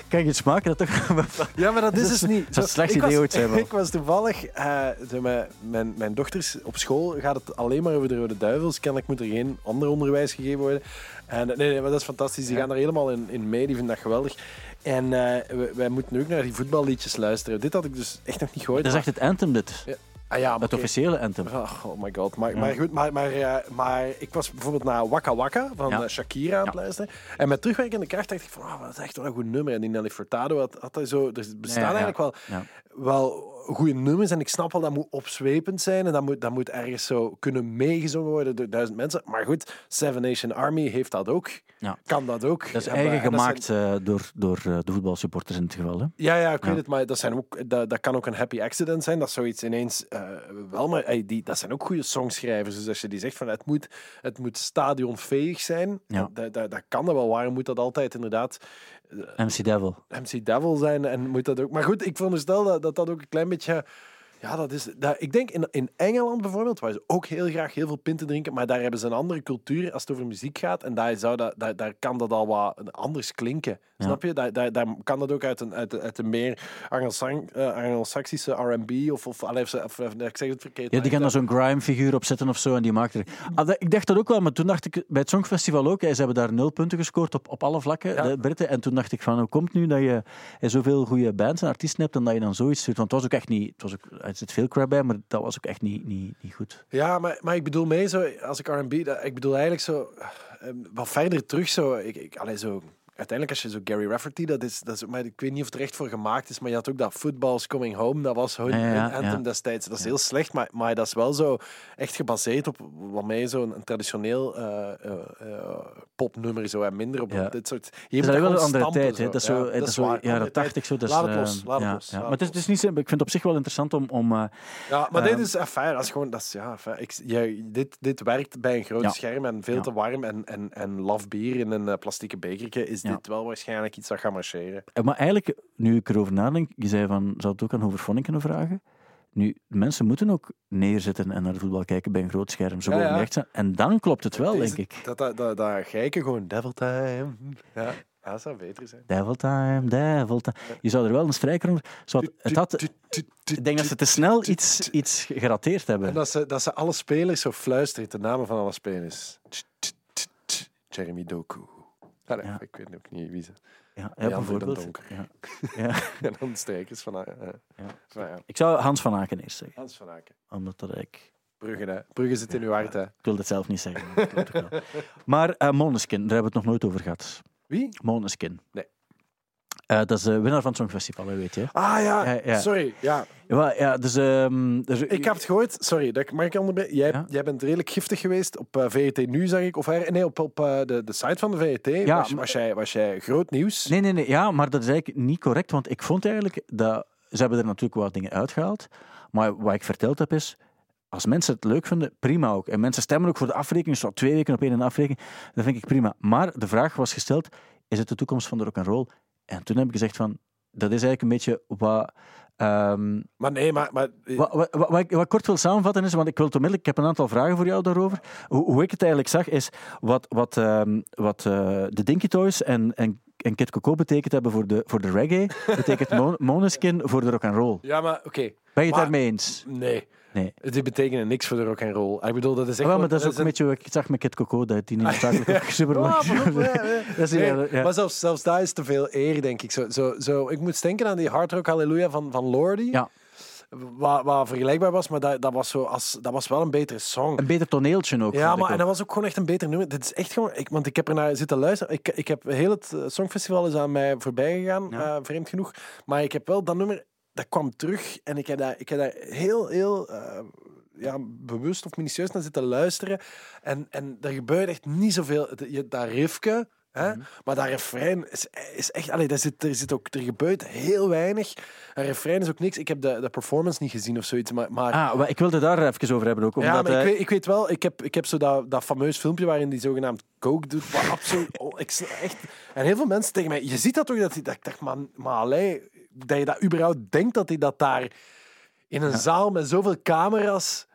Kan je iets maken dat toch... Ja, maar dat is dus niet. Zo, slechtste ik was- idee ooit zijn. Ik was toevallig... eh, mijn, mijn, mijn dochters op school gaat het alleen maar over de Rode Duivels. Kennelijk moet er geen ander onderwijs gegeven worden. En, nee, nee, maar dat is fantastisch. Die gaan er helemaal in, in mee. Die vinden dat geweldig. En eh, wij, moeten ook naar die voetballiedjes luisteren. Dit had ik dus echt nog niet gehoord. Dat is echt het anthem, dit. Ja. Ah, ja, Het officiële anthem. Oh, oh my god. Maar, Ja. maar goed, maar, maar, eh, maar ik was bijvoorbeeld naar Waka Waka van Ja. eh, Shakira aan het luisteren. En met terugwerkende kracht dacht ik van, oh, dat is echt wel een goed nummer. En die Nelly Furtado had, had hij zo... Er bestaan eigenlijk wel, wel goede nummers. En ik snap wel, dat moet opzwepend zijn. En dat moet, dat moet ergens zo kunnen meegezongen worden door duizend mensen. Maar goed, Seven Nation Army heeft dat ook. Ja. Kan dat ook. Dat is eigen en gemaakt zijn- eh, door, door eh, de voetbalsupporters in het geval. Hè? ja, ja, ik weet Ja. het, maar dat, zijn ook, dat, dat kan ook een happy accident zijn. Dat is zoiets ineens eh, wel, maar die, dat zijn ook goede songschrijvers. Dus als je die zegt van het moet, het moet stadionveeg zijn, Ja. dat, dat, dat kan dat wel. Waarom moet dat altijd inderdaad MC Devil. MC Devil zijn en moet dat ook. Maar goed, ik veronderstel dat dat, dat ook een klein beetje. Ja, dat is. Dat, ik denk in, in Engeland bijvoorbeeld, waar ze ook heel graag heel veel pinten drinken, maar daar hebben ze een andere cultuur als het over muziek gaat. En daar, zou dat, daar, daar kan dat al wat anders klinken. Ja. Snap je? Daar, daar, daar kan dat ook uit een, uit, uit een meer eh, Anglo-Saxische RB of, of, of, of, ik zeg het verkeerd. Ja, die gaan daar zo'n grime-figuur op zetten of zo en die maakt er... Ah, dat- ik dacht dat ook wel, maar toen dacht ik bij het Songfestival ook, hè, ze hebben daar nul punten gescoord op, op alle vlakken, Ja. de Britten. En toen dacht ik van, hoe komt nu dat je zoveel goede bands en artiesten hebt en dat je dan zoiets stuurt? Want het was ook echt niet... Het was ook, er zit veel crap bij, maar dat was ook echt niet, niet, niet goed. Ja, maar, maar ik bedoel mee zo, als ik R&B, ik bedoel eigenlijk zo, eh, wat verder terug zo, ik, ik, allee, zo, uiteindelijk als je zo Gary Rafferty, dat is, dat is, maar ik weet niet of het er echt voor gemaakt is, maar je had ook dat Football's Coming Home, dat was hun, Ja, ja, hun ja. anthem destijds. Dat is heel slecht, maar, maar dat is wel zo echt gebaseerd op wat mij zo'n een traditioneel eh, eh, eh, popnummer zo en minder op, dit soort. Je moet is dat wel een andere stampen, tijd. Hè. Dat is zo, dat is zo jaren tachtig. Zo, dat is, Laat het los, laat het ja, los, laat Maar het is, het is niet, ik vind het op zich wel interessant om... om Ja, maar Ehm, dit is affair. Dat is gewoon, dat is, ja, affair. Ik, dit, dit werkt bij een groot scherm en veel te warm. En, en, en laf bier in een plastieke bekertje is. Dit wel waarschijnlijk iets dat gaat marcheren. Eh, Maar eigenlijk, nu ik erover nadenk, je zei van, zou het ook aan Hoverphonic kunnen vragen? Nu, mensen moeten ook neerzitten en naar de voetbal kijken bij een groot scherm. Zo Ja, zijn. En dan klopt het wel, Deze- denk ik. Dat, dat, dat, dat geiken gewoon devil time. Ja, ja, dat zou beter zijn. Devil time, devil time. Je zou er wel een strijker onder... Het had, ik denk dat ze te snel iets, iets gerateerd En hebben. dat ze, dat ze alle spelers zo fluisteren, de namen van alle spelers. Jeremy Doku. Ah, Ja. Ik weet ook niet wie ze. Ja, ja, bijvoorbeeld. Donker. Ja. Ja. En dan strijkers van... eh, eh, Ja. van, ja. Ik zou Hans van Aken eerst zeggen. Hans van Aken. Omdat dat ik... Brugge, hè. Brugge zit in uw hart, hè. Ik wilde het zelf niet zeggen. maar dat. Maar eh daar hebben we het nog nooit over gehad. Wie? Måneskin. Nee. Eh, dat is de winnaar van het Songfestival, weet je. Ah ja, Ja, ja. sorry. Ja, Ja, ja dus... ehm, er- ik heb het gehoord. Sorry, dat ik, mag ik onderbreken? Jij, jij bent redelijk giftig geweest op eh, VRT Nu, zag ik. Of er- nee, op, op eh, de, de site van de VRT Ja, was, was, jij, was jij groot nieuws. Nee, nee, nee. Ja, maar dat is eigenlijk niet correct. Want ik vond eigenlijk dat... Ze hebben er natuurlijk wat dingen uitgehaald. Maar wat ik verteld heb is... Als mensen het leuk vinden, prima ook. En mensen stemmen ook voor de afrekening. Zo twee weken op één afrekening. Dat vind ik prima. Maar de vraag was gesteld... Is het de toekomst van de rock'n'roll? En toen heb ik gezegd van... Dat is eigenlijk een beetje wat... ehm, Maar nee, maar... maar Wat, wat, wat, wat ik, wat ik kort wil samenvatten is, want ik wil het onmiddellijk, ik heb een aantal vragen voor jou daarover. Hoe, hoe ik het eigenlijk zag, is wat, wat, ehm, wat eh, de Dinky Toys en, en, en Kid Coco betekend hebben voor de, voor de reggae, betekent Mon- voor de rock and roll. ja, maar oké. Ben je het daarmee eens? Nee. Nee. Die betekenen niks voor de rock and roll. Ik bedoel, dat is echt... Ah, wel, maar dat is ook een beetje wat ik zag met Kid Coco, dat die niet noodzakelijk super Ja, lang maar- zelfs, zelfs daar is te veel eer, denk ik. Zo, zo, zo, ik moet denken aan die Hard Rock Hallelujah van, van Lordy. Ja. wat, wat vergelijkbaar was, maar dat, dat, was zo als, dat was wel een betere song. Een beter toneeltje ook. Ja, maar en dat was ook gewoon echt een beter nummer. Dit is echt gewoon, ik, want ik heb er naar zitten luisteren. Ik, ik heb heel het eh, Songfestival is aan mij voorbij gegaan, Ja. eh, vreemd genoeg. Maar ik heb wel dat nummer, dat kwam terug en ik heb daar, ik heb daar heel, heel eh, ja, bewust of minutieus naar zitten luisteren. En, en er gebeurt echt niet zoveel. Je- Dat riffje, hè, maar dat refrein is, is echt... Allee, daar zit, er, zit ook, er gebeurt heel weinig. Een refrein is ook niks. Ik heb de, de performance niet gezien of zoiets, maar... maar Ah, ik wilde daar even over hebben ook. Omdat, ja, maar ik eh, weet, ik weet wel, ik heb, ik heb zo dat, dat fameus filmpje waarin die zogenaamd coke doet. Wat absoluut, oh, ik, echt, en heel veel mensen tegen mij, je ziet dat toch, dat, dat ik dacht, man, maar allee, dat je dat überhaupt denkt, dat hij dat daar in een zaal met zoveel camera's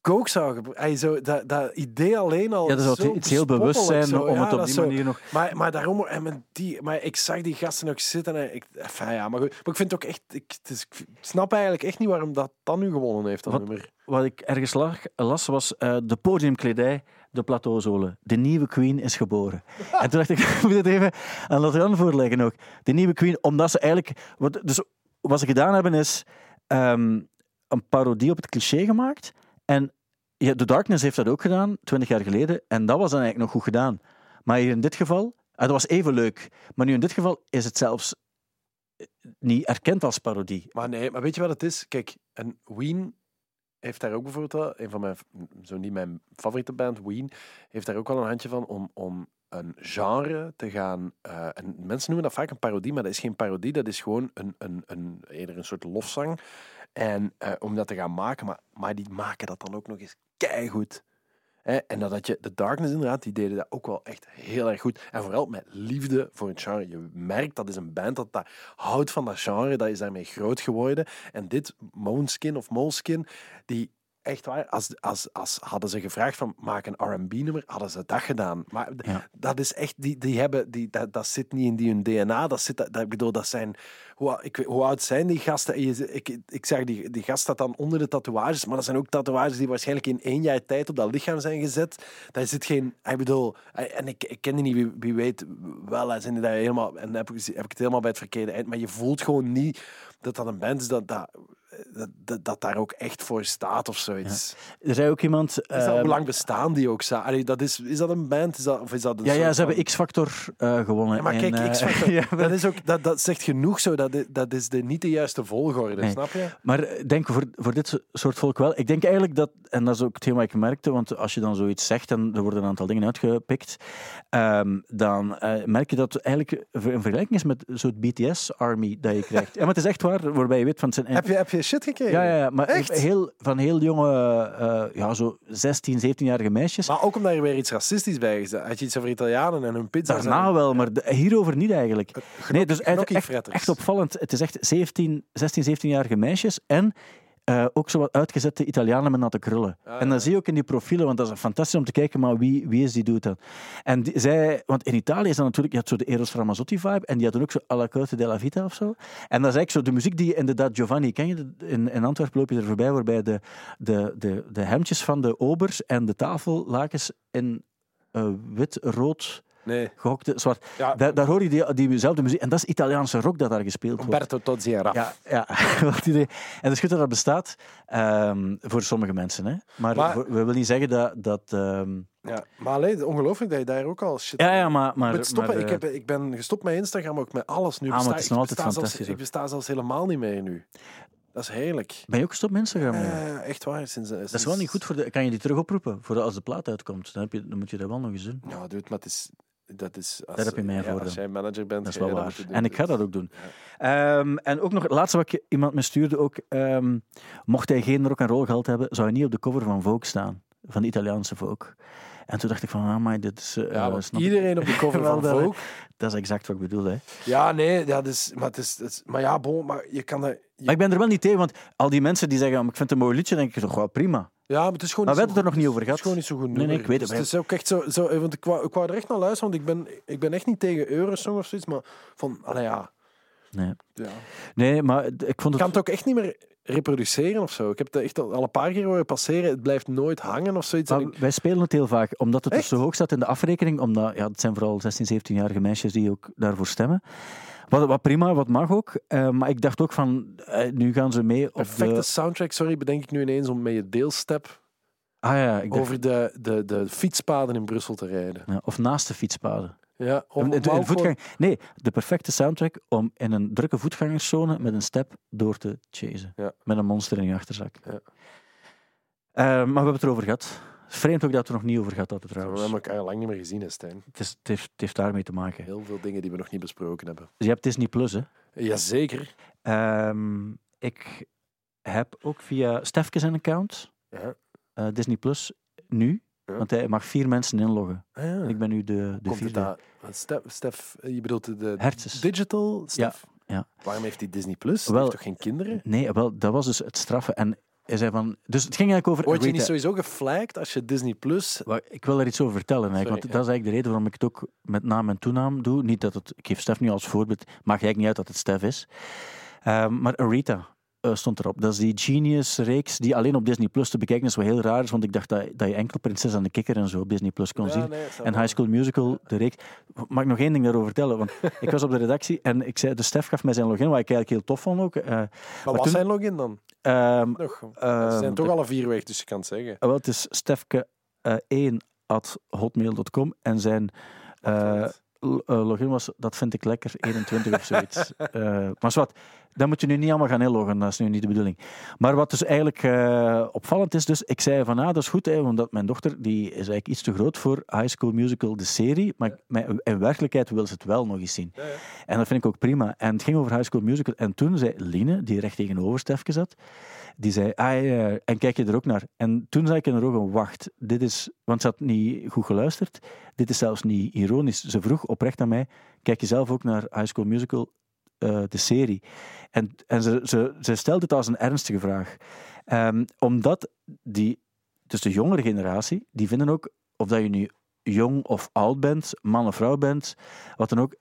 coke zou gebruiken. Hij Zo, dat, dat idee alleen al ja, dat zo iets heel bewust zijn om het op die is zo- manier nog... Maar, maar daarom, en met die, maar ik zag die gasten ook zitten en ik, enfin, ja, maar, goed. maar ik vind het ook echt, ik, het is- ik snap eigenlijk echt niet waarom dat dan nu gewonnen heeft, dat Wat- nummer. Wat ik ergens lag, las, was eh, de podiumkledij, de plateauzolen. De nieuwe queen is geboren. En toen dacht ik, ik moet het even aan Latrian voorleggen ook. De nieuwe queen, omdat ze eigenlijk... Wat, dus wat ze gedaan hebben is ehm, een parodie op het cliché gemaakt. En ja, The Darkness heeft dat ook gedaan, twintig jaar geleden. En dat was dan eigenlijk nog goed gedaan. Maar hier in dit geval... ah, dat was even leuk. Maar nu in dit geval is het zelfs eh, niet erkend als parodie. Maar nee, maar weet je wat het is? Kijk, en Ween heeft daar ook bijvoorbeeld een van mijn, zo niet mijn favoriete band, Ween, heeft daar ook wel een handje van om, om een genre te gaan. en mensen noemen dat vaak een parodie, maar dat is geen parodie, dat is gewoon een, een, een, eerder een soort lofzang. En eh, om dat te gaan maken, maar, maar die maken dat dan ook nog eens keigoed. En dat je, de Darkness inderdaad, die deden dat ook wel echt heel erg goed. En vooral met liefde voor het genre. Je merkt dat is een band dat, dat houdt van dat genre, dat is daarmee groot geworden. En dit, Moonskin of Moleskin, die echt waar, als, als, als hadden ze gevraagd van maak een R&B-nummer, hadden ze dat gedaan. Maar Ja. dat is echt, die, die hebben, die, dat, dat zit niet in die hun DNA. Dat zit, dat, dat- ik bedoel, dat zijn, hoe, ik, hoe oud zijn die gasten? En Je, ik, ik zeg, die, die gast staat dan onder de tatoeages, maar dat zijn ook tatoeages die waarschijnlijk in één jaar tijd op dat lichaam zijn gezet. Daar zit geen, ik bedoel, en ik, ik ken die niet, wie, wie weet wel, zijn die daar helemaal, en heb ik, heb ik het helemaal bij het verkeerde eind, maar je voelt gewoon niet dat dat een band is dat, dat, dat, dat, daar ook echt voor staat of zoiets. Er zei ook iemand... Is dat, ehm, hoe lang bestaan die ook? Allee, dat is, is dat een band? Is dat, of is dat een Ja, ja, ze van- hebben X-Factor eh, gewonnen. Ja, maar en, kijk, eh, X-Factor, ja, dat, is ook, dat, dat zegt genoeg zo. Dat, is- dat is de, niet de juiste volgorde, Nee. snap je? Maar ik denk voor, voor dit soort volk wel. Ik denk eigenlijk dat, en dat is ook hetgeen wat ik merkte, want als je dan zoiets zegt en er worden een aantal dingen uitgepikt, ehm, dan eh, merk je dat het eigenlijk een vergelijking is met zo'n BTS-army dat je krijgt. Ja, maar het is echt waar, waarbij je weet van het zijn... Heb je, heb je shit gekregen? Ja, ja, ja, maar Echt? heel, van heel jonge, eh, ja, zo 16, 17-jarige meisjes. Maar ook omdat er weer iets racistisch bij is. Had je iets over Italianen en hun pizza? Daarna wel, maar hierover niet eigenlijk. Nee, dus echt, echt, echt opvallend. Het is echt 17, 16, 17-jarige meisjes en eh, ook zo wat uitgezette Italianen met natte krullen. Ah, en dat zie je ook in die profielen, want dat is fantastisch om te kijken, maar wie, wie is die doet dan? En die, zij, want in Italië is dat natuurlijk, je had zo de Eros Ramazzotti-vibe, en die hadden ook zo Alla Corte della Vita of zo. En dat is eigenlijk zo de muziek die inderdaad, Giovanni, ken je, in, in Antwerpen loop je er voorbij, waarbij de, de, de, de hemdjes van de obers en de tafellakens in eh, wit, rood, Nee. gehokte zwart. Ja. Daar, daar hoor je die, diezelfde muziek. En dat is Italiaanse rock dat daar gespeeld wordt. Umberto Tozzi en Raf. Ja, ja. wat idee. En is goed dat dat bestaat ehm, voor sommige mensen. Hè. Maar, we willen niet zeggen dat... dat ehm, Ja. Maar alleen, ongelooflijk dat je daar ook al shit... ja, ja, maar... maar, Met stoppen, maar, ik, eh, heb, ik ben gestopt met Instagram, ook met alles nu. Ah, maar Besta- het is ik nog altijd zelfs- fantastisch Ik besta zelfs helemaal niet meer nu. Dat is heerlijk. Ben je ook gestopt met Instagram? nu? Eh, echt waar. Sinds, dat is wel niet goed voor de... Kan je die terug oproepen? Voor de, als de plaat uitkomt. Dan, heb je, dan moet je dat wel nog eens doen. Ja, dude, maar het is... Dat is als, Daar heb je mij ja, voor Als dan. jij manager bent, Dat is wel waar. En ik ga dat ook doen. Ehm, en ook nog het laatste wat je- iemand me stuurde ook. ehm, mocht hij geen rock and roll gehad hebben, zou hij niet op de cover van Vogue staan. Van de Italiaanse Vogue. En toen dacht ik van, ah, maar dit is... eh, Ja, ik. iedereen op de cover van dat- Vogue. Dat is exact wat ik bedoel, hè. Ja, nee, ja, dus, maar, het is, het is- maar ja, bon, maar je kan dat... je- Maar ik ben er wel niet tegen, want al die mensen die zeggen, "Oh, ik vind het een mooi liedje, denk ik toch wel prima. Ja, maar het is gewoon Maar we hebben het er nog niet over Het is gehad. gewoon niet zo goed Nee, nee, ik weet Dus het. het is ook echt zo... zo eh, want ik wou, ik wou er echt naar luisteren, want ik ben, ik ben echt niet tegen Eurosong of zoiets, maar van, allee, ja... Nee, ja. nee maar ik vond Ik het... kan het ook echt niet meer reproduceren of zo. Ik heb het echt al een paar keer horen passeren. Het blijft nooit hangen of zoiets. En Maar ik- wij spelen het heel vaak, omdat het Echt? dus zo hoog staat in de afrekening. Omdat, ja, het zijn vooral 16, 17-jarige meisjes die ook daarvoor stemmen. Wat, wat prima, wat mag ook. Eh, maar ik dacht ook van, eh, nu gaan ze mee op Perfecte de... soundtrack, sorry, bedenk ik nu ineens om met je deelstep Ah ja, ik dacht, over de, de, de fietspaden in Brussel te rijden. ja, of naast de fietspaden. Ja, om, voetgang... Nee, de perfecte soundtrack om in een drukke voetgangerszone met een step door te chasen. Ja. Met een monster in je achterzak. Ja. Eh, maar we hebben het erover gehad. Vreemd ook dat we er nog niet over gehad hadden gewoon- We trouwens. hebben elkaar lang niet meer gezien, hè, Stijn. Het, is, het, heeft, het heeft daarmee te maken. Heel veel dingen die we nog niet besproken hebben. Je hebt Disney Plus, hè? Jazeker. Ehm, ik heb ook via Stefke zijn account Ja. eh, Disney Plus nu. Ja. Want hij mag vier mensen inloggen. Ah, ja. En ik ben nu de, de Komt vierde. Stef, Stef, je bedoelt de, digital Stef? ja. Waarom heeft hij Disney Plus? Hij heeft toch geen kinderen? Nee, wel, dat was dus het straffen. En hij zei van... Dus het ging eigenlijk over... Word je niet sowieso geflagged als je Disney Plus... Ik wil er iets over vertellen. Sorry, want dat is eigenlijk de reden waarom ik het ook met naam en toenaam doe. Niet dat het, ik geef Stef nu als voorbeeld. Maakt eigenlijk niet uit dat het Stef is. Ehm, maar Arita eh, stond erop. Dat is die Genius-reeks die alleen op Disney Plus te bekijken is. Wat heel raar is, want ik dacht dat, dat je enkel Prinses en de Kikker en zo op Disney Plus kon Ja, zien. nee, En. High School Musical, de reeks. Mag ik nog één ding daarover vertellen? Want ik was op de redactie en ik zei, de Stef gaf mij zijn login, wat ik eigenlijk heel tof vond ook. Eh, Maar wat zijn login dan? Nog. Ehm, Ze zijn toch alle vier weg, dus je kan het zeggen. wel, het is stefke1 at hotmail.com en zijn eh, eh, login was, dat vind ik lekker, 21 of zoiets. Eh, maar wat, dat moet je nu niet allemaal gaan inloggen, dat is nu niet de bedoeling. Maar wat dus eigenlijk eh, opvallend is, dus ik zei van, ah, dat is goed, hè, omdat mijn dochter, die is eigenlijk iets te groot voor High School Musical, de serie, maar in werkelijkheid wil ze het wel nog eens zien. En dat vind ik ook prima. En het ging over High School Musical. En toen zei Line, die recht tegenover Stefke zat, die zei, ah, en kijk je er ook naar? En toen zei ik in haar ogen, wacht, dit is, want ze had niet goed geluisterd, dit is zelfs niet ironisch. Ze vroeg oprecht aan mij, kijk je zelf ook naar High School Musical, eh, de serie? En, en ze, ze, ze stelde het als een ernstige vraag. Ehm, omdat die, dus de jongere generatie, die vinden ook, of dat je nu jong of oud bent, man of vrouw bent, wat dan ook,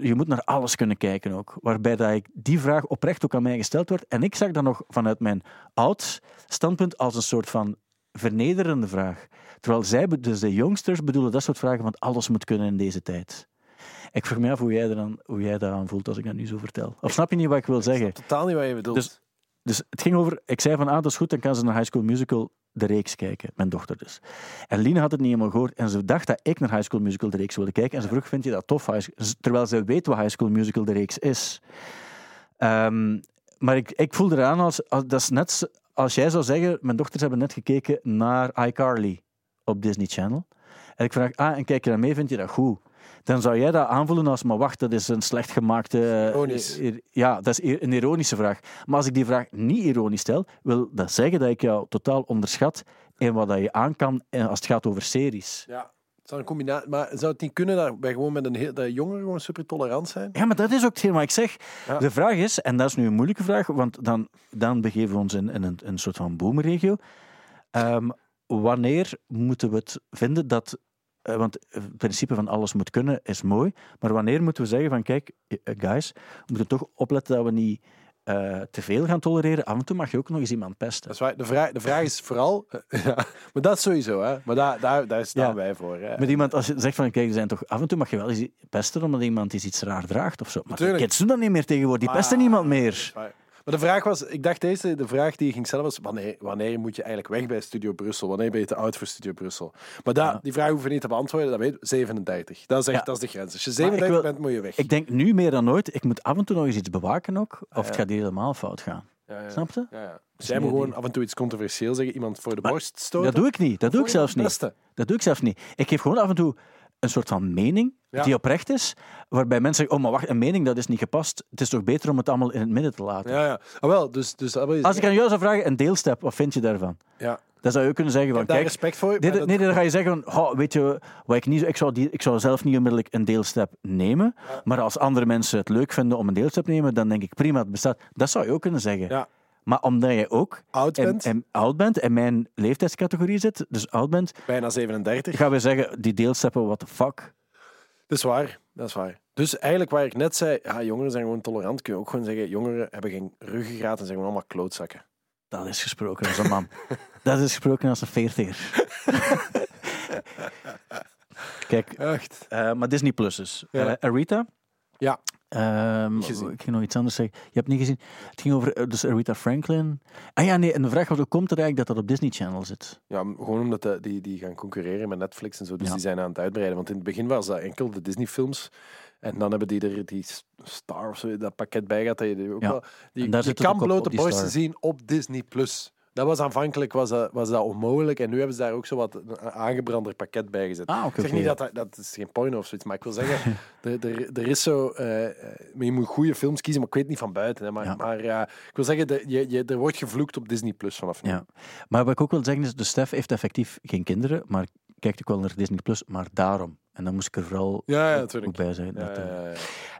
je moet naar alles kunnen kijken ook. Waarbij dat ik die vraag oprecht ook aan mij gesteld wordt. En ik zag dat nog vanuit mijn oud standpunt als een soort van vernederende vraag. Terwijl zij, dus de jongsters, bedoelen dat soort vragen van alles moet kunnen in deze tijd. Ik vraag me af hoe jij, er dan, hoe jij daaraan voelt als ik dat nu zo vertel. Of snap je niet wat ik wil zeggen? Totaal niet wat je bedoelt. Dus- Dus het ging over, ik zei van, ah, dat is goed, dan kan ze naar High School Musical de reeks kijken. Mijn dochter dus. En Line had het niet helemaal gehoord en ze dacht dat ik naar High School Musical de reeks wilde kijken. En ze vroeg, vind je dat tof? Terwijl ze weet wat High School Musical de reeks is. Ehm, maar ik, ik voelde eraan als, als, dat is net als jij zou zeggen, mijn dochters hebben net gekeken naar iCarly op Disney Channel. En ik vraag, ah, en kijk je dat mee, vind je dat goed? Dan zou jij dat aanvoelen als, maar wacht, dat is een slecht gemaakte... eh, Ironisch. ir- Ja, dat is een ironische vraag. Maar als ik die vraag niet ironisch stel, wil dat zeggen dat ik jou totaal onderschat in wat dat je aan kan eh, als het gaat over series. Ja, het zou een combinatie... Maar zou het niet kunnen dat wij gewoon met een heel, dat jongeren gewoon super tolerant zijn? Ja, maar dat is ook hetgeen wat ik zeg. Ja. De vraag is, en dat is nu een moeilijke vraag, want dan, dan begeven we ons in, in een, een soort van boomregio. Ehm, wanneer moeten we het vinden dat... eh, want het principe van alles moet kunnen is mooi, maar wanneer moeten we zeggen van kijk, eh, guys, we moeten toch opletten dat we niet eh, te veel gaan tolereren. Af en toe mag je ook nog eens iemand pesten. Dat is waar. De vraag, de vraag is vooral... ja, maar dat sowieso, hè. Maar daar, daar, daar staan Ja. wij voor. Hè. Met iemand, als je zegt van kijk, er zijn toch af en toe mag je wel eens pesten omdat iemand iets, raar draagt of zo. Maar de Natuurlijk. kids doen dat niet meer tegenwoordig, die pesten Ah, niemand meer. Maar de vraag was, ik dacht deze, de vraag die je ging stellen was, wanneer, wanneer moet je eigenlijk weg bij Studio Brussel? Wanneer ben je te oud voor Studio Brussel? Maar daar, die vraag hoeven we niet te beantwoorden, dat weet 37. Dat is echt, Ja. dat is de grens. Als je ik 37 wil- bent, moet je weg. Ik denk nu meer dan ooit, ik moet af en toe nog eens iets bewaken ook, of het gaat helemaal fout gaan. ja, ja. Is Zij moet gewoon af en toe iets controversieel zeggen, iemand voor de borst stoten. Dat doe ik niet, dat doe ik zelfs niet. Dat doe ik zelfs niet. Ik geef gewoon af en toe een soort van mening Ja. die oprecht is, waarbij mensen zeggen, oh maar wacht, een mening dat is niet gepast. Het is toch beter om het allemaal in het midden te laten. Ja, ja. Ah, wel, dus, dus je Als ik aan jou zou vragen, een deelstep, wat vind je daarvan? Ja. Dan zou je ook kunnen zeggen Ik van, kijk, respect voor. Dat- dat- nee, dan ga je zeggen, van, "Goh, weet je, wat ik, niet, zo- ik, zou die, ik zou zelf niet onmiddellijk een deelstep nemen, maar als andere mensen het leuk vinden om een deelstep te nemen, dan denk ik prima, het bestaat. Dat zou je ook kunnen zeggen. Ja. Maar omdat je ook Oud en, bent, en oud bent en mijn leeftijdscategorie zit, dus oud bent, bijna 37. gaan we zeggen, die deelsteppen, what the fuck. Dat is waar, dat is waar. Dus eigenlijk waar ik net zei, ja, jongeren zijn gewoon tolerant, kun je ook gewoon zeggen, jongeren hebben geen ruggengraat en zijn gewoon allemaal klootzakken. Dat is gesproken als een man. dat is gesproken als een veertiger. Kijk, Echt? eh, maar Disney Plus dus. Ja. Eh, Arita, Ja. Ehm, ik ging nog iets anders zeggen. Je hebt niet gezien. Het ging over eh, dus Aretha Franklin. Ah ja, nee. En de vraag was hoe komt het eigenlijk dat dat op Disney Channel zit? Ja, gewoon omdat de- die, die gaan concurreren met Netflix en zo. Dus Ja. die zijn aan het uitbreiden. Want in het begin was dat enkel de Disney-films. En dan hebben die er die Star of zo, dat pakket bij gehad. Dat je ook Ja. wel, die, En daar je kan ook op- blote borsten Star. zien op Disney+. Plus. Dat was aanvankelijk was dat, was dat onmogelijk. En nu hebben ze daar ook zo wat een aangebrander pakket bij gezet. Ah. Ik zeg niet dat, dat dat is geen porno of zoiets, maar ik wil zeggen, er, er, er is zo, maar je moet goede films kiezen, maar ik weet niet van buiten. Hè, maar Ja. maar eh, ik wil zeggen, de, je, je, er wordt gevloekt op Disney Plus vanaf nu. Ja. Maar wat ik ook wil zeggen is, de Stef heeft effectief geen kinderen, maar kijkt ook wel naar Disney Plus, maar daarom. En dan moest ik er vooral Ja, ja, ook- bij dat,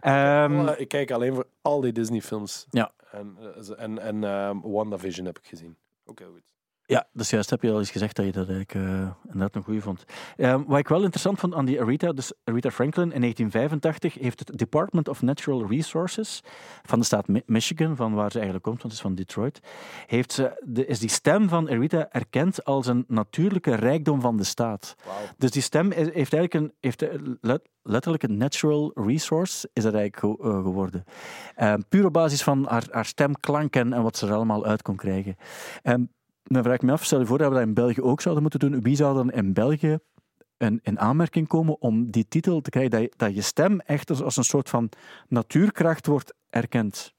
ja, Wel, ik kijk alleen voor al die Disney-films. Ja. En, en, en WandaVision heb ik gezien. Ook heel goed. Ja, dus juist heb je al eens gezegd dat je dat eigenlijk eh, inderdaad een goede vond. Ehm, wat ik wel interessant vond aan die Aretha, dus Aretha Franklin in 1985 heeft het Department of Natural Resources van de staat Mi- Michigan, van waar ze eigenlijk komt, want het is van Detroit, heeft ze, de, is die stem van Aretha erkend als een natuurlijke rijkdom van de staat. Dus die stem is- heeft eigenlijk een, heeft let- letterlijk een natural resource is dat eigenlijk ge- eh, geworden. Ehm, puur op basis van haar, haar stemklank en, en wat ze er allemaal uit kon krijgen. Dan vraag ik me af, stel je voor dat we dat in België ook zouden moeten doen. Wie zou dan in België een, in aanmerking komen om die titel te krijgen, dat je, dat je stem echt als, als een soort van natuurkracht wordt erkend?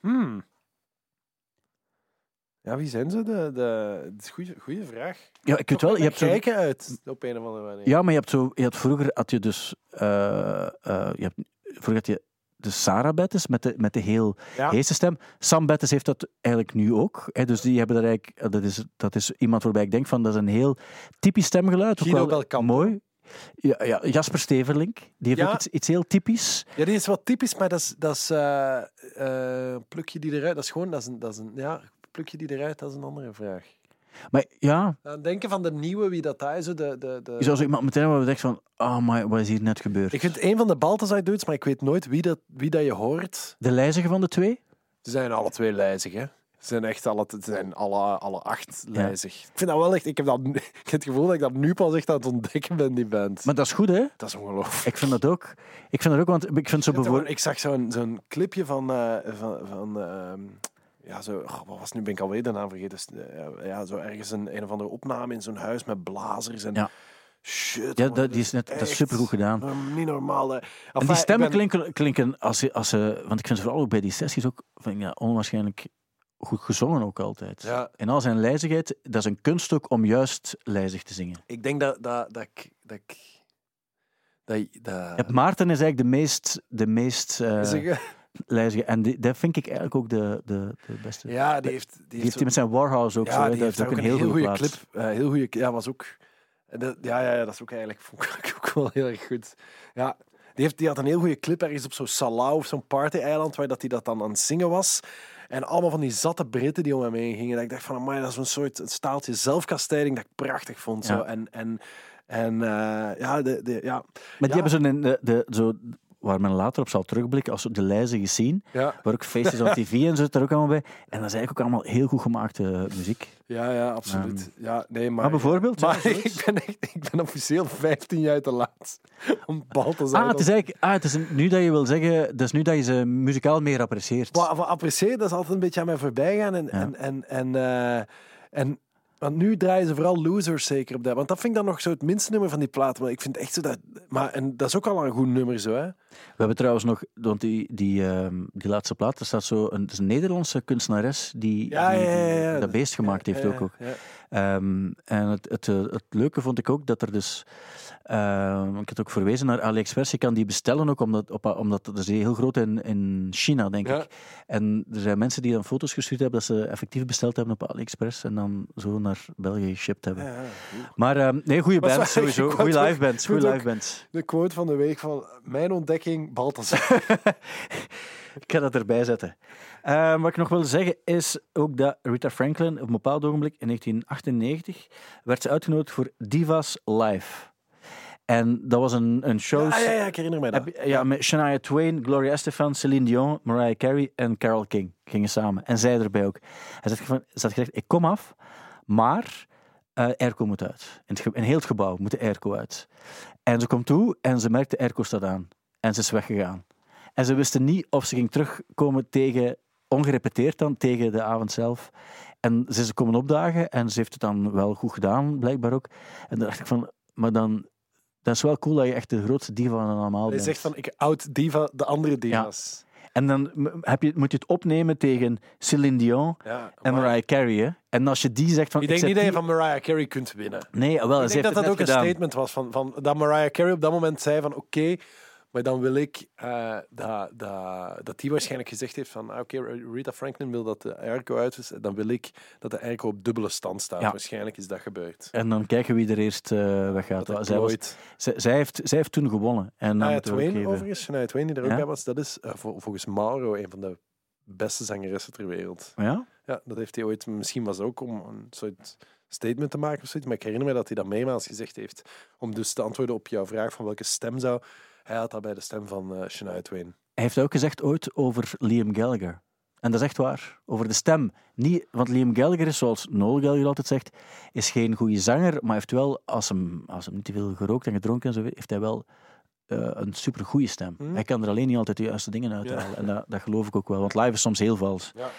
Hmm. Ja, wie zijn ze? De, de, het is een goede vraag. Ja, ik weet wel, je hebt zo, kijken uit op een of andere manier. Ja, maar je hebt zo, je had vroeger had je dus, eh, eh, je hebt, vroeger had je de Sarah Bettes met de, met de heel Ja. heese stem. Sam Bettes heeft dat eigenlijk nu ook. Hè, dus die hebben dat eigenlijk, dat is, dat is iemand waarbij ik denk van, dat is een heel typisch stemgeluid. ook Guido wel Belkamp. Mooi. Ja, ja, Jasper Steverlink, die heeft Ja. ook iets, iets heel typisch. Ja, die is wat typisch, maar dat is, dat is eh, eh, plukje die eruit. Dat is gewoon, dat is een, dat is een, ja, plukje die eruit, dat is een andere vraag. Maar ja, Aan denken van de nieuwe, wie dat daar is. De, de, de... je zou zo iemand meteen hebben denkt van, oh my, wat is hier net gebeurd? Ik vind een van de Balthazar dudes, maar ik weet nooit wie dat, wie dat je hoort. De lijzige van de twee? Ze zijn alle twee lijzig, hè? Ze zijn echt alle, ze zijn alle, alle acht Ja. lijzig. Ik vind dat wel echt... Ik heb, dat, ik heb het gevoel dat ik dat nu pas echt aan het ontdekken ben, die band. Maar dat is goed, hè? dat is ongelooflijk. Ik vind dat ook. Ik vind dat ook, want ik vind zo bijvoorbeeld... ik zag zo'n zo'n clipje van... eh, van, van ehm, ja, zo, oh, wat was nu? Ben ik alweer de naam vergeten. Eh, ja, zo ergens een, een of andere opname in zo'n huis met blazers en... Ja. Shit, Ja, dat, die is net, dat is supergoed gedaan. Niet normaal. En die stemmen ben- klinken, klinken als ze, als ze... Want ik vind ze vooral ook bij die sessies ook vind ja, onwaarschijnlijk goed gezongen ook altijd. Ja. In al zijn lijzigheid, dat is een kunststuk om juist lijzig te zingen. Ik denk dat, dat, dat ik... Dat ik dat, Maarten is eigenlijk de meest, de meest eh, lijzige. En die, dat vind ik eigenlijk ook de, de, de beste. ja, die heeft... Die die heeft met zijn Warhouse ook ja, zo. hè. die heeft ook een heel goede clip. eh, heel goede, ja, was ook. dat- ja, ja, ja, dat is ook eigenlijk vond ik ook wel heel erg goed. Ja, die, heeft, die had een heel goede clip ergens op zo'n Salau of zo'n party-eiland waar dat hij dat dan aan het zingen was. En allemaal van die zatte Britten die om hem heen gingen. Dat ik dacht van, amai, dat is een soort een staaltje zelfkastijding dat ik prachtig vond. Zo. En, en, en eh, ja, de, de, ja, Maar die Ja. hebben zo, een, de, de, zo, waar men later op zal terugblikken, als de lijzige scene, ja, waar ook feestjes op tv en zo er ook allemaal bij. En dat is eigenlijk ook allemaal heel goed gemaakte muziek. ja, ja, absoluut. ja, nee, maar, Maar bijvoorbeeld, Maar ja, ik ben, echt, ik ben officieel 15 jaar te laat om bal te zijn. Ah, het is eigenlijk, ah, het is nu dat je wil zeggen, dus nu dat je ze muzikaal meer apprecieert. Wat, wat apprecieer, dat is altijd een beetje aan mij voorbij gaan. En, en, en, en, eh, en, want nu draaien ze vooral losers zeker op dat. Want dat vind ik dan nog zo het minste nummer van die plaat. Maar ik vind echt zo dat. Maar en dat is ook al een goed nummer zo, hè? We hebben trouwens nog, want die, die, ehm, die laatste plaat, er staat zo een, het is een Nederlandse kunstenares die, Ja, die- ja, ja, die ja. dat beest gemaakt heeft ook. Ehm, en het, het, eh, het leuke vond ik ook dat er dus, ehm, ik had ook verwezen naar AliExpress, je kan die bestellen ook, omdat, op, omdat dat is heel groot in, in China, denk Ja. ik. En er zijn mensen die dan foto's gestuurd hebben dat ze effectief besteld hebben op AliExpress en dan zo naar België geshipped hebben. Ja. Maar ehm, nee, goede band, sowieso. Goede live bands, goede het live bands. De quote van de week van mijn ontdekking, Balthazar. Ik ga dat erbij zetten. Eh, wat ik nog wil zeggen is ook dat Rita Franklin op een bepaald ogenblik in 1998 werd ze uitgenodigd voor Divas Live. En dat was een, een show. Ja, ja, ja, ik herinner mij dat. Ja, met Shania Twain, Gloria Estefan, Celine Dion, Mariah Carey en Carole King gingen samen. En zij erbij ook. Hij zat, van- ze had gezegd, ik kom af, maar eh airco moet uit. In, het in heel het gebouw moet de airco uit. En ze komt toe en ze merkt de airco staat aan. En ze is weggegaan. En ze wisten niet of ze ging terugkomen tegen, ongerepeteerd dan, tegen de avond zelf. En ze is komen opdagen en ze heeft het dan wel goed gedaan, blijkbaar ook. En dan dacht ik van, maar dan, dat is wel cool dat je echt de grootste diva van allemaal Hij bent. zegt van, ik oud diva de andere diva's. En dan heb je, moet je het opnemen tegen Celine Dion Ja, en Mariah Carey. Hè? En als je die zegt van... Ik denk niet dat je van Mariah Carey kunt winnen. Nee, wel, Ik denk dat dat ook een statement was van, van dat Mariah Carey op dat moment zei van oké, maar dan wil ik eh, dat, dat, dat die waarschijnlijk gezegd heeft van ah, oké, Rita Franklin wil dat de airco uit is, dan wil ik dat de airco op dubbele stand staat. Ja. Waarschijnlijk is dat gebeurd. En dan kijken wie er eerst eh, weggaat. Dat zij, was, zij, zij heeft, zij heeft toen gewonnen. En Shania Twain overigens, Shania Twain die er ook Ja? bij was, dat is eh, vol- volgens Mauro een van de beste zangeressen ter wereld. Ja? Ja, dat heeft hij ooit, misschien was het ook om een soort statement te maken of zoiets, maar ik herinner me dat hij dat meermaals gezegd heeft. Om dus te antwoorden op jouw vraag van welke stem zou... Hij had dat bij de stem van eh Shania Twain. Hij heeft ook gezegd ooit over Liam Gallagher. En dat is echt waar. Over de stem. Niet, want Liam Gallagher is, zoals Noel Gallagher altijd zegt, is geen goede zanger, maar heeft wel, als hem, als hem niet te veel gerookt en gedronken en zo, heeft hij wel eh, een super goede stem. Hmm. Hij kan er alleen niet altijd de juiste dingen uithalen. Ja. En dat, dat geloof ik ook wel, want live is soms heel vals. Ja.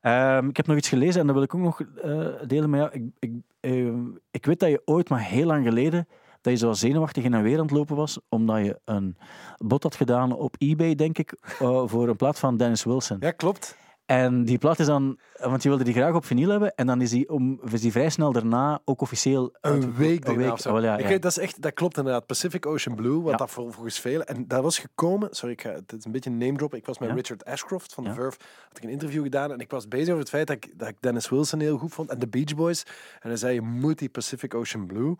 Ehm, ik heb nog iets gelezen en dat wil ik ook nog eh, delen met jou. Ik, ik, ehm, ik weet dat je ooit, maar heel lang geleden, dat je zo zenuwachtig in en weer aan het lopen was, omdat je een bod had gedaan op eBay, denk ik, eh, voor een plaat van Dennis Wilson. Ja, klopt. En die plaat is dan, want je wilde die graag op vinyl hebben, en dan is die, om, is die vrij snel daarna ook officieel... Een week daarna zo. Oh, ja, Ik dat, is echt, dat klopt inderdaad. Pacific Ocean Blue, wat Ja. dat vol- volgens velen... En dat was gekomen... Sorry, ik ga, het is een beetje een name drop. Ik was met. Richard Ashcroft van. The Verve. Had ik een interview gedaan en ik was bezig over het feit dat ik, dat ik Dennis Wilson heel goed vond. En de Beach Boys. En hij zei, je moet die Pacific Ocean Blue...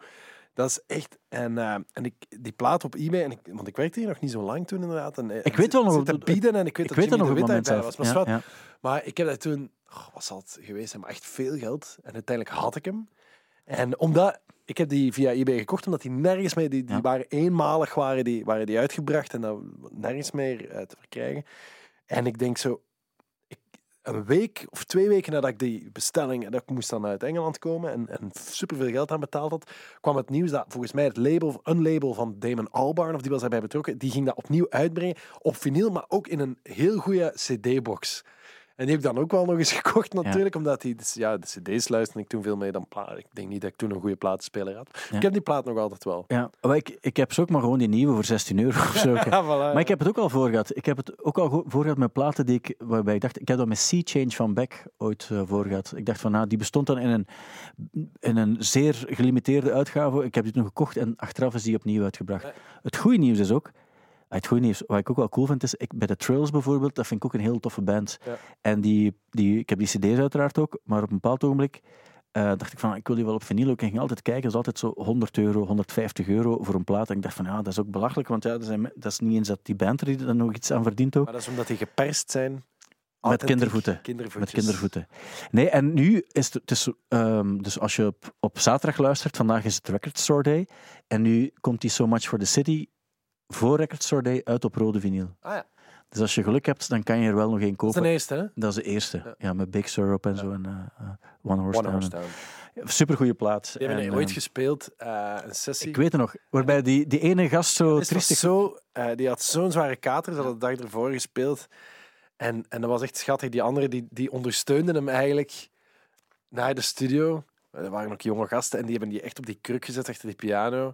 Dat is echt... En, eh, en ik, die plaat op eBay... En ik, want ik werkte hier nog niet zo lang toen inderdaad. En, eh, Ik weet wel nog... te bieden en ik weet ik dat weet nog de Wit moment daarbij was. Maar, Ja, ja. maar ik heb dat toen... oh, wat zal het geweest zijn? Maar echt veel geld. En uiteindelijk had ik hem. En omdat... Ik heb die via eBay gekocht, omdat die nergens meer... Die, die Ja. waren eenmalig waren die, waren die uitgebracht en dat nergens meer eh, te verkrijgen. En ik denk zo... Een week of twee weken nadat ik die bestelling... Dat ik moest dan uit Engeland komen en, en superveel geld aan betaald had, kwam het nieuws dat volgens mij het label, een label van Damon Albarn, of die was daarbij betrokken, die ging dat opnieuw uitbrengen op vinyl, maar ook in een heel goede cd-box. En die heb ik dan ook wel nog eens gekocht natuurlijk, omdat die, dus ja, de cd's luisterde ik toen veel mee dan platen. Ik denk niet dat ik toen een goede platenspeler had. Ja. Ik heb die plaat nog altijd wel. Ja, maar ik, ik heb ze ook maar gewoon die nieuwe voor 16 euro of zo. Voilà, Maar ik heb het ook al voor gehad. Ik heb het ook al voor gehad met platen die ik, waarbij ik dacht, ik heb dat met Sea Change van Beck ooit eh, voor gehad. Ik dacht van, nou, die bestond dan in een, in een zeer gelimiteerde uitgave. Ik heb die toen gekocht en achteraf is die opnieuw uitgebracht. Het goede nieuws is ook, het goede nieuws, wat ik ook wel cool vind, is ik, bij de Trails bijvoorbeeld, dat vind ik ook een heel toffe band. Ja. En die, die, ik heb die cd's uiteraard ook, maar op een bepaald ogenblik eh, dacht ik van, ik wil die wel op vinyl ook. En ging altijd kijken, dat is altijd zo 100 euro, 150 euro voor een plaat. En ik dacht van, ja, dat is ook belachelijk, want ja, dat, zijn, dat is niet eens dat die band er dan nog iets aan verdient ook. Maar dat is omdat die geperst zijn. Met kindervoeten. Met kindervoeten. Nee, en nu is het, het is, ehm, dus als je op, op zaterdag luistert, vandaag is het Record Store Day. En nu komt die So Much for the City voor Record Store Day uit op rode vinyl. Ah ja, Dus als je geluk hebt, dan kan je er wel nog één dat is kopen. de eerste, hè? Dat is de eerste. Ja, Ja. met Big Sur op en zo. En, eh, eh, One Horse One Town. Horse Town. Supergoeie plaat. Die hebben En, ooit ehm, gespeeld, eh, een sessie. Ik weet het nog. Waarbij die, die ene gast zo triestig... zo, eh, die had zo'n zware kater, ze hadden de dag ervoor gespeeld. En, en dat was echt schattig. Die anderen die, die ondersteunden hem eigenlijk naar de studio. Er waren ook jonge gasten en die hebben die echt op die kruk gezet achter die piano.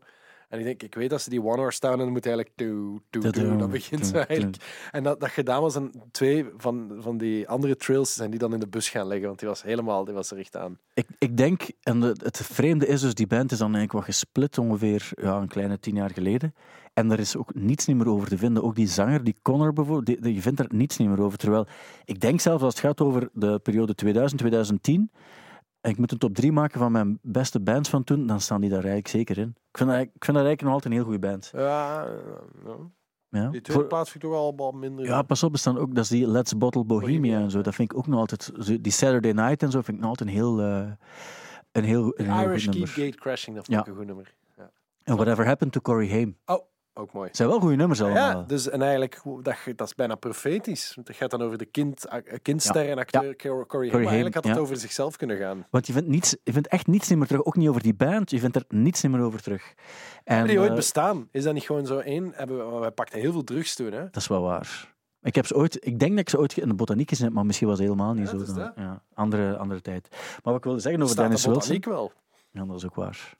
En ik denk, ik weet dat ze die One Horse staan en dan moet eigenlijk toe, toe, toe. Tudu, Dat begint zo tudu, eigenlijk. En dat, dat gedaan was en twee van, van die andere trails zijn die dan in de bus gaan leggen, want die was helemaal, die was er echt aan. Ik, ik denk, en het, het vreemde is dus, die band is dan eigenlijk wat gesplit ongeveer ja, een kleine tien jaar geleden. En er is ook niets niet meer over te vinden. Ook die zanger, die Connor bijvoorbeeld, die, die- je vindt er niets niet meer over. Terwijl ik denk zelfs als het gaat over de periode 2000-2010, en ik moet een top 3 maken van mijn beste bands van toen, dan staan die daar eigenlijk zeker in. Ik vind dat, ik vind dat eigenlijk nog altijd een heel goede band. Ja, ja. Ja, die tweede Voor- plaats vind ik toch allemaal minder. ja pas op, er staan ook, dat is die Let's Bottle Bohemia, Bohemia, en zo. Dat vind ik ook nog altijd, die Saturday Night en zo, vind ik nog altijd een heel, eh, een heel, een heel Irish goed Keep. Gate Crashing, dat vond Ja. ik een goed nummer. Ja. En Whatever Happened to Corey Haim. Ook mooi. Het zijn wel goede nummers allemaal. Ja, dus en eigenlijk, dat, dat is bijna profetisch. Want het gaat dan over de kind, eh, kindster en acteur Corey Haim. Maar Haim, eigenlijk had het over zichzelf kunnen gaan. Want je vindt, niets, je vindt echt niets meer terug. Ook niet over die band. Je vindt er niets meer over terug. En, Hebben die ooit eh, bestaan? Is dat niet gewoon zo één? Hebben, we- wij pakten heel veel drugs toen, hè? dat is wel waar. Ik, heb ze ooit, ik denk dat ik ze ooit in de botaniek gezien heb, maar misschien was het helemaal niet Ja, zo. dan. Ja, andere, andere tijd. Maar wat ik wilde zeggen over Staat Dennis de Wilson... wel. Ja, dat is ook waar.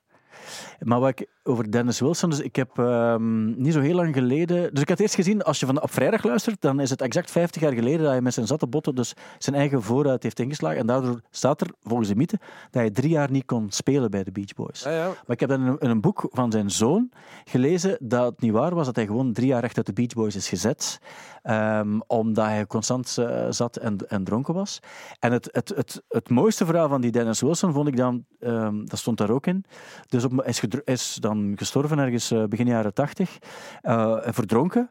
Maar wat ik over Dennis Wilson, dus ik heb ehm, niet zo heel lang geleden. Dus ik had eerst gezien, als je van op vrijdag luistert, dan is het exact 50 jaar geleden dat hij met zijn zatte botten dus zijn eigen vooruit heeft ingeslagen. En daardoor staat er volgens de mythe dat hij drie jaar niet kon spelen bij de Beach Boys. Ja, ja. Maar ik heb dan in een, boek van zijn zoon gelezen dat het niet waar was dat hij gewoon drie jaar recht uit de Beach Boys is gezet. ehm, omdat hij constant eh, zat en, en dronken was. En het, het, het, het mooiste verhaal van die Dennis Wilson vond ik dan, ehm, dat stond daar ook in. Dus op, hij is, is dan gestorven ergens eh, begin jaren tachtig, eh, verdronken.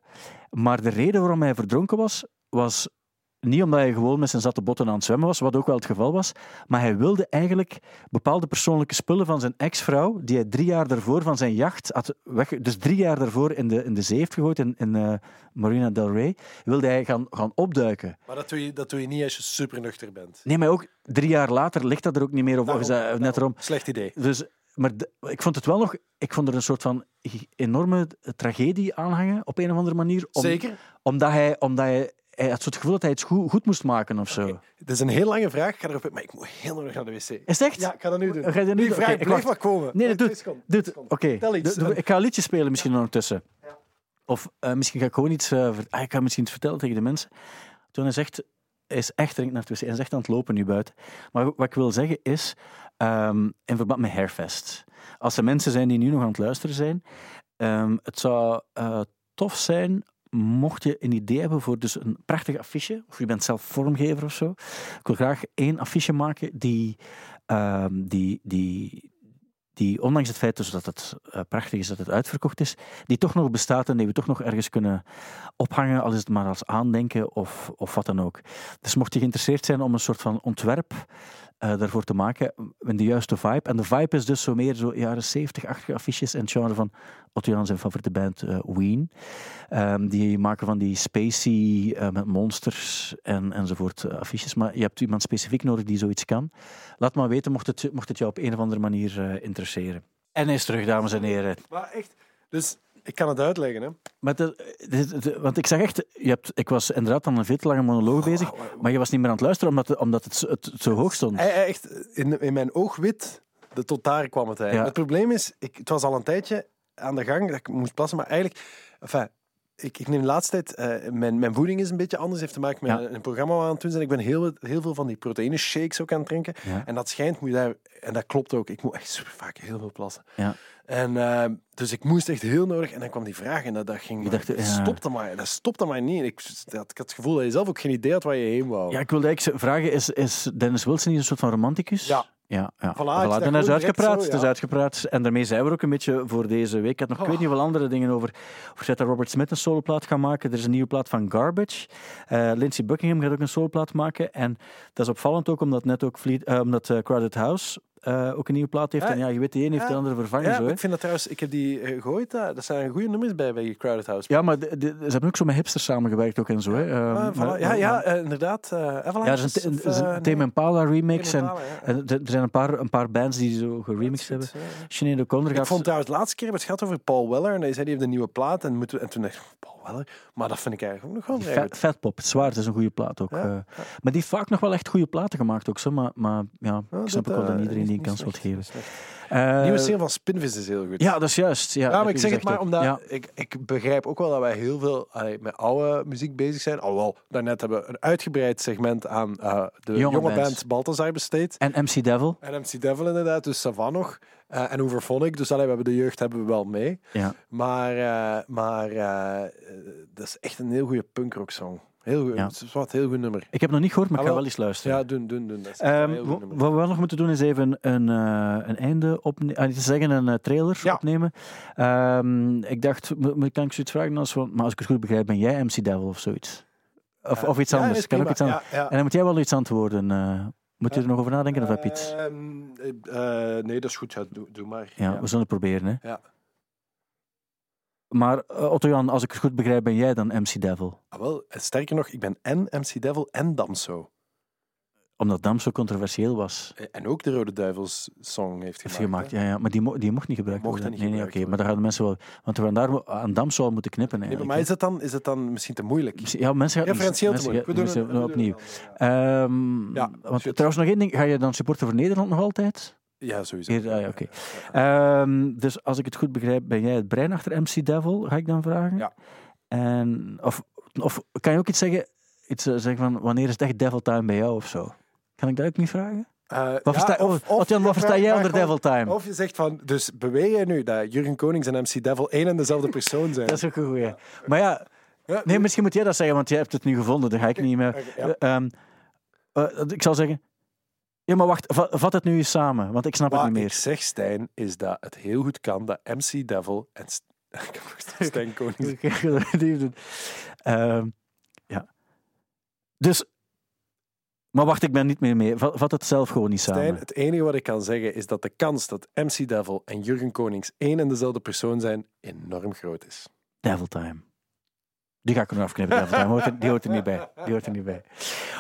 Maar de reden waarom hij verdronken was, was niet omdat hij gewoon met zijn zatte botten aan het zwemmen was, wat ook wel het geval was, maar hij wilde eigenlijk bepaalde persoonlijke spullen van zijn ex-vrouw, die hij drie jaar daarvoor van zijn jacht had weg, dus drie jaar daarvoor in de, in de zee heeft gegooid, in, in eh, Marina del Rey, wilde hij gaan, gaan opduiken. Maar dat doe, je, dat doe je niet als je super nuchter bent. Nee, maar ook drie jaar later ligt dat er ook niet meer, is dat Daarom, net erom. Slecht idee. Dus, maar de- ik vond het wel nog, ik vond er een soort van enorme tragedie aan hangen, op een of andere manier. om- Zeker. Omdat hij, omdat hij, hij had het gevoel dat hij het goed, goed moest maken of zo. Het is een heel lange vraag. Ik ga erop maar ik moet heel nodig naar de wc. Is het echt? Ja, ik ga dat nu doen. Ga je dat nu Die vraag Oké, ik blijf wacht. maar komen. Nee, Wacht, doe twee het. seconden, Doe twee het. seconden. Oké, ik ga een liedje spelen misschien ondertussen. Of eh, misschien ga ik gewoon iets... eh, ah, ik ga misschien iets vertellen tegen de mensen. Toen hij zegt... Is echt dringend naar het wc. Hij is echt aan het lopen nu buiten. Maar wat ik wil zeggen is... ehm, in verband met Hairfest. Als er mensen zijn die nu nog aan het luisteren zijn... ehm, het zou eh, tof zijn mocht je een idee hebben voor dus een prachtig affiche, of je bent zelf vormgever of zo. Ik wil graag één affiche maken die, ehm, die, die, die ondanks het feit dus dat het eh, prachtig is dat het uitverkocht is, die toch nog bestaat en die we toch nog ergens kunnen ophangen, al is het maar als aandenken of, of wat dan ook. Dus mocht je geïnteresseerd zijn om een soort van ontwerp eh, daarvoor te maken, in de juiste vibe. En de vibe is dus zo meer zo jaren 70-achtige affiches en het genre van Otto Jan zijn favoriete band eh, Ween. Ehm, die maken van die spacey eh, met monsters en, enzovoort eh, affiches. Maar je hebt iemand specifiek nodig die zoiets kan. Laat maar weten mocht het, mocht het jou op een of andere manier interesseren. En hij is terug, dames en heren. Maar echt. Dus ik kan het uitleggen. Hè. Maar de, de- de- want ik zeg echt, je hebt, ik was inderdaad aan een veel te lange monoloog bezig, maar je was niet meer aan het luisteren omdat, omdat het, zo- het zo hoog stond. Echt, in, in mijn oogwit, de, tot daar kwam het eigenlijk. Ja. Het probleem is, ik, het was al een tijdje aan de gang dat ik moest plassen, maar eigenlijk... Enfin, ik, ik neem de laatste tijd... eh, mijn, mijn voeding is een beetje anders. heeft te maken met Ja. een programma waar aan het doen zijn. Ik ben heel, heel veel van die proteïne shakes ook aan het drinken. Ja. En dat schijnt, moet je daar... En dat klopt ook. Ik moet echt super vaak heel veel plassen. Ja. En eh, dus ik moest echt heel nodig. En dan kwam die vraag en dat, dat ging... Je dacht, dat stopte maar. Dat stopte maar niet. Ik, dat, ik had het gevoel dat je zelf ook geen idee had waar je heen wou. Ja, ik wilde eigenlijk vragen, is, is Dennis Wilson niet een soort van romanticus? Ja. Ja, ja. Voilà, dat is uitgepraat. zo, Het is uitgepraat. En daarmee zijn we ook een beetje voor deze week. Ik had nog, ik weet niet wel andere dingen over. Of dat Robert Smith een soloplaat gaat maken. Er is een nieuwe plaat van Garbage. Eh Lindsey Buckingham gaat ook een soloplaat maken. En dat is opvallend ook, omdat net ook Fleet, eh, omdat eh, Crowded House eh, ook een nieuwe plaat heeft. Ja. en ja, je weet, de een heeft de Ja. andere vervangen. Ja, zo, hè. ik vind dat trouwens, ik heb die eh, gegooid. dat zijn goede nummers bij, bij Crowded House. Ja, maar de- de- ze hebben ook zo met hipsters samengewerkt ook en zo. Hè. Ah, Ehm, voilà. maar- ja, ja eh, inderdaad. eh Avalanche. Ja, er is een, of, een Tame Impala remix. En, ja. er zijn een paar, een paar bands die zo geremixed hebben. ja. Sinead O'Connor Ik gaat... vond trouwens, de laatste keer het gehad over Paul Weller. En hij zei, die heeft een nieuwe plaat. En, moeten we- en toen dacht ik, Paul Maar dat vind ik eigenlijk ook nog wel goed. Fatpop, het is een goede plaat ook. Ja, eh. ja. Maar die heeft vaak nog wel echt goede platen gemaakt ook, zo, maar, maar ja, ik snap dat, ook wel dat eh, iedereen die een kans wil geven. slecht. Eh, Nieuwe single van Spinvis is heel goed. Ja, dat is juist. Ja, Ja, heb maar ik zeg het maar ook. omdat Ja. ik, ik begrijp ook wel dat wij heel veel allee, met oude muziek bezig zijn. Alhoewel, daarnet hebben we een uitgebreid segment aan eh, de Jonge band Balthazar besteed. En MC Devil. En MC Devil inderdaad, dus Savan nog. Eh, en Overphonic, dus allee, we hebben de jeugd hebben we wel mee. Ja. Maar, maar dat is echt een heel goede punkrock song. Heel goed, Ja. het is wat heel goed nummer. Ik heb nog niet gehoord, maar Ah, ik ga wel. wel eens luisteren. Ja, doen, doen, doen. Dat Ehm, wat we wel nog moeten doen is even een, eh, een einde opnemen. niet te zeggen, een eh, trailer Ja. opnemen. Ehm, ik dacht, kan ik zoiets vragen? Als, van- maar als ik het goed begrijp, ben jij MC Devil of zoiets? Of, of iets anders? kan ook iets anders. En dan moet jij wel iets antwoorden. eh moet je er nog over nadenken of heb je iets? Ehm, eh, eh, nee, dat is goed. Ja, doe, doe maar. Ja, we zullen het proberen. Hè. Ja. Maar eh, Otto-Jan, als ik het goed begrijp, ben jij dan MC Devil? Ah, wel, sterker nog, ik ben en MC Devil en Damso. omdat Dam zo controversieel was. En ook de Rode Duivels song heeft gemaakt. gemaakt, ja, ja. Maar die, mo- die mocht niet gebruikt Mocht worden. niet nee, nee, oké. Maar daar gaan de mensen wel... Want we gaan daar aan Dam zou moeten knippen Nee, maar eigenlijk. is het, dan, is het dan misschien te moeilijk? Ja, mensen gaan... Heel te mensen- moeilijk. We doen het- opnieuw. Ja, want, trouwens, nog één ding. Ga je dan supporter voor Nederland nog altijd? Ja, sowieso. Hier, ah, ja, oké. Ehm, dus als ik het goed begrijp, ben jij het brein achter MC Devil, ga ik dan vragen? Ja. En, of, of kan je ook iets zeggen, iets eh, zeggen van wanneer is het echt Devil Time bij jou of zo? Kan ik dat ook niet vragen? Eh, Wat ja, versta, of- wat, Jan, je wat versta jij onder Devil Time? Of je zegt van, dus beweer je nu dat Jurgen Konings en MC Devil één en dezelfde persoon zijn? Dat is ook een goeie. Maar ja, Ja, nee, misschien moet jij dat zeggen, want jij hebt het nu gevonden. Dan ga ik niet meer... Eh, ehm, eh, ik zal zeggen... Ja, maar wacht, va- vat het nu eens samen, want ik snap het Wat niet ik meer. zeg, Stijn, is dat het heel goed kan dat MC Devil en St- ik Stijn doen. Ehm, ja. Dus... Maar wacht, ik ben niet meer mee. Vat, vat het zelf gewoon niet samen. Stijn, het enige wat ik kan zeggen is dat de kans dat MC Devil en Jurgen Konings één en dezelfde persoon zijn enorm groot is. Devil Time. Die ga ik er nog afknippen, Time. Hoort er- Die hoort er niet bij. Die hoort er niet bij.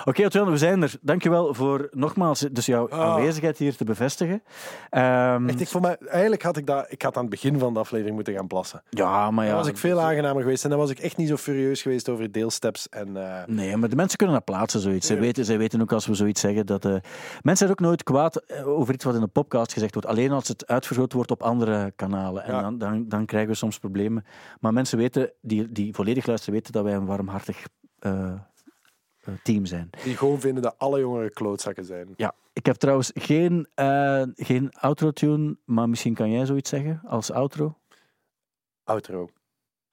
Oké, Otwin, we zijn er. Dankjewel voor nogmaals dus jouw Ah. aanwezigheid hier te bevestigen. Ehm, Echt, ik vond mij, eigenlijk had ik dat, ik had aan het begin van de aflevering moeten gaan plassen. ja, maar ja. Dan was ik veel aangenamer geweest en dan was ik echt niet zo furieus geweest over deelsteps. En, eh, Nee, maar de mensen kunnen dat plaatsen, zoiets. Zij weten, zij weten ook als we zoiets zeggen dat... eh, mensen zijn ook nooit kwaad eh, over iets wat in een podcast gezegd wordt. Alleen als het uitvergroot wordt op andere kanalen. En Ja. dan, dan, dan krijgen we soms problemen. Maar mensen weten, die, die volledig luisteren, weten dat wij een warmhartig eh, eh, team zijn. die gewoon vinden dat alle jongeren klootzakken zijn. Ja, ik heb trouwens geen, eh, geen outro-tune, maar misschien kan jij zoiets zeggen als outro? Outro.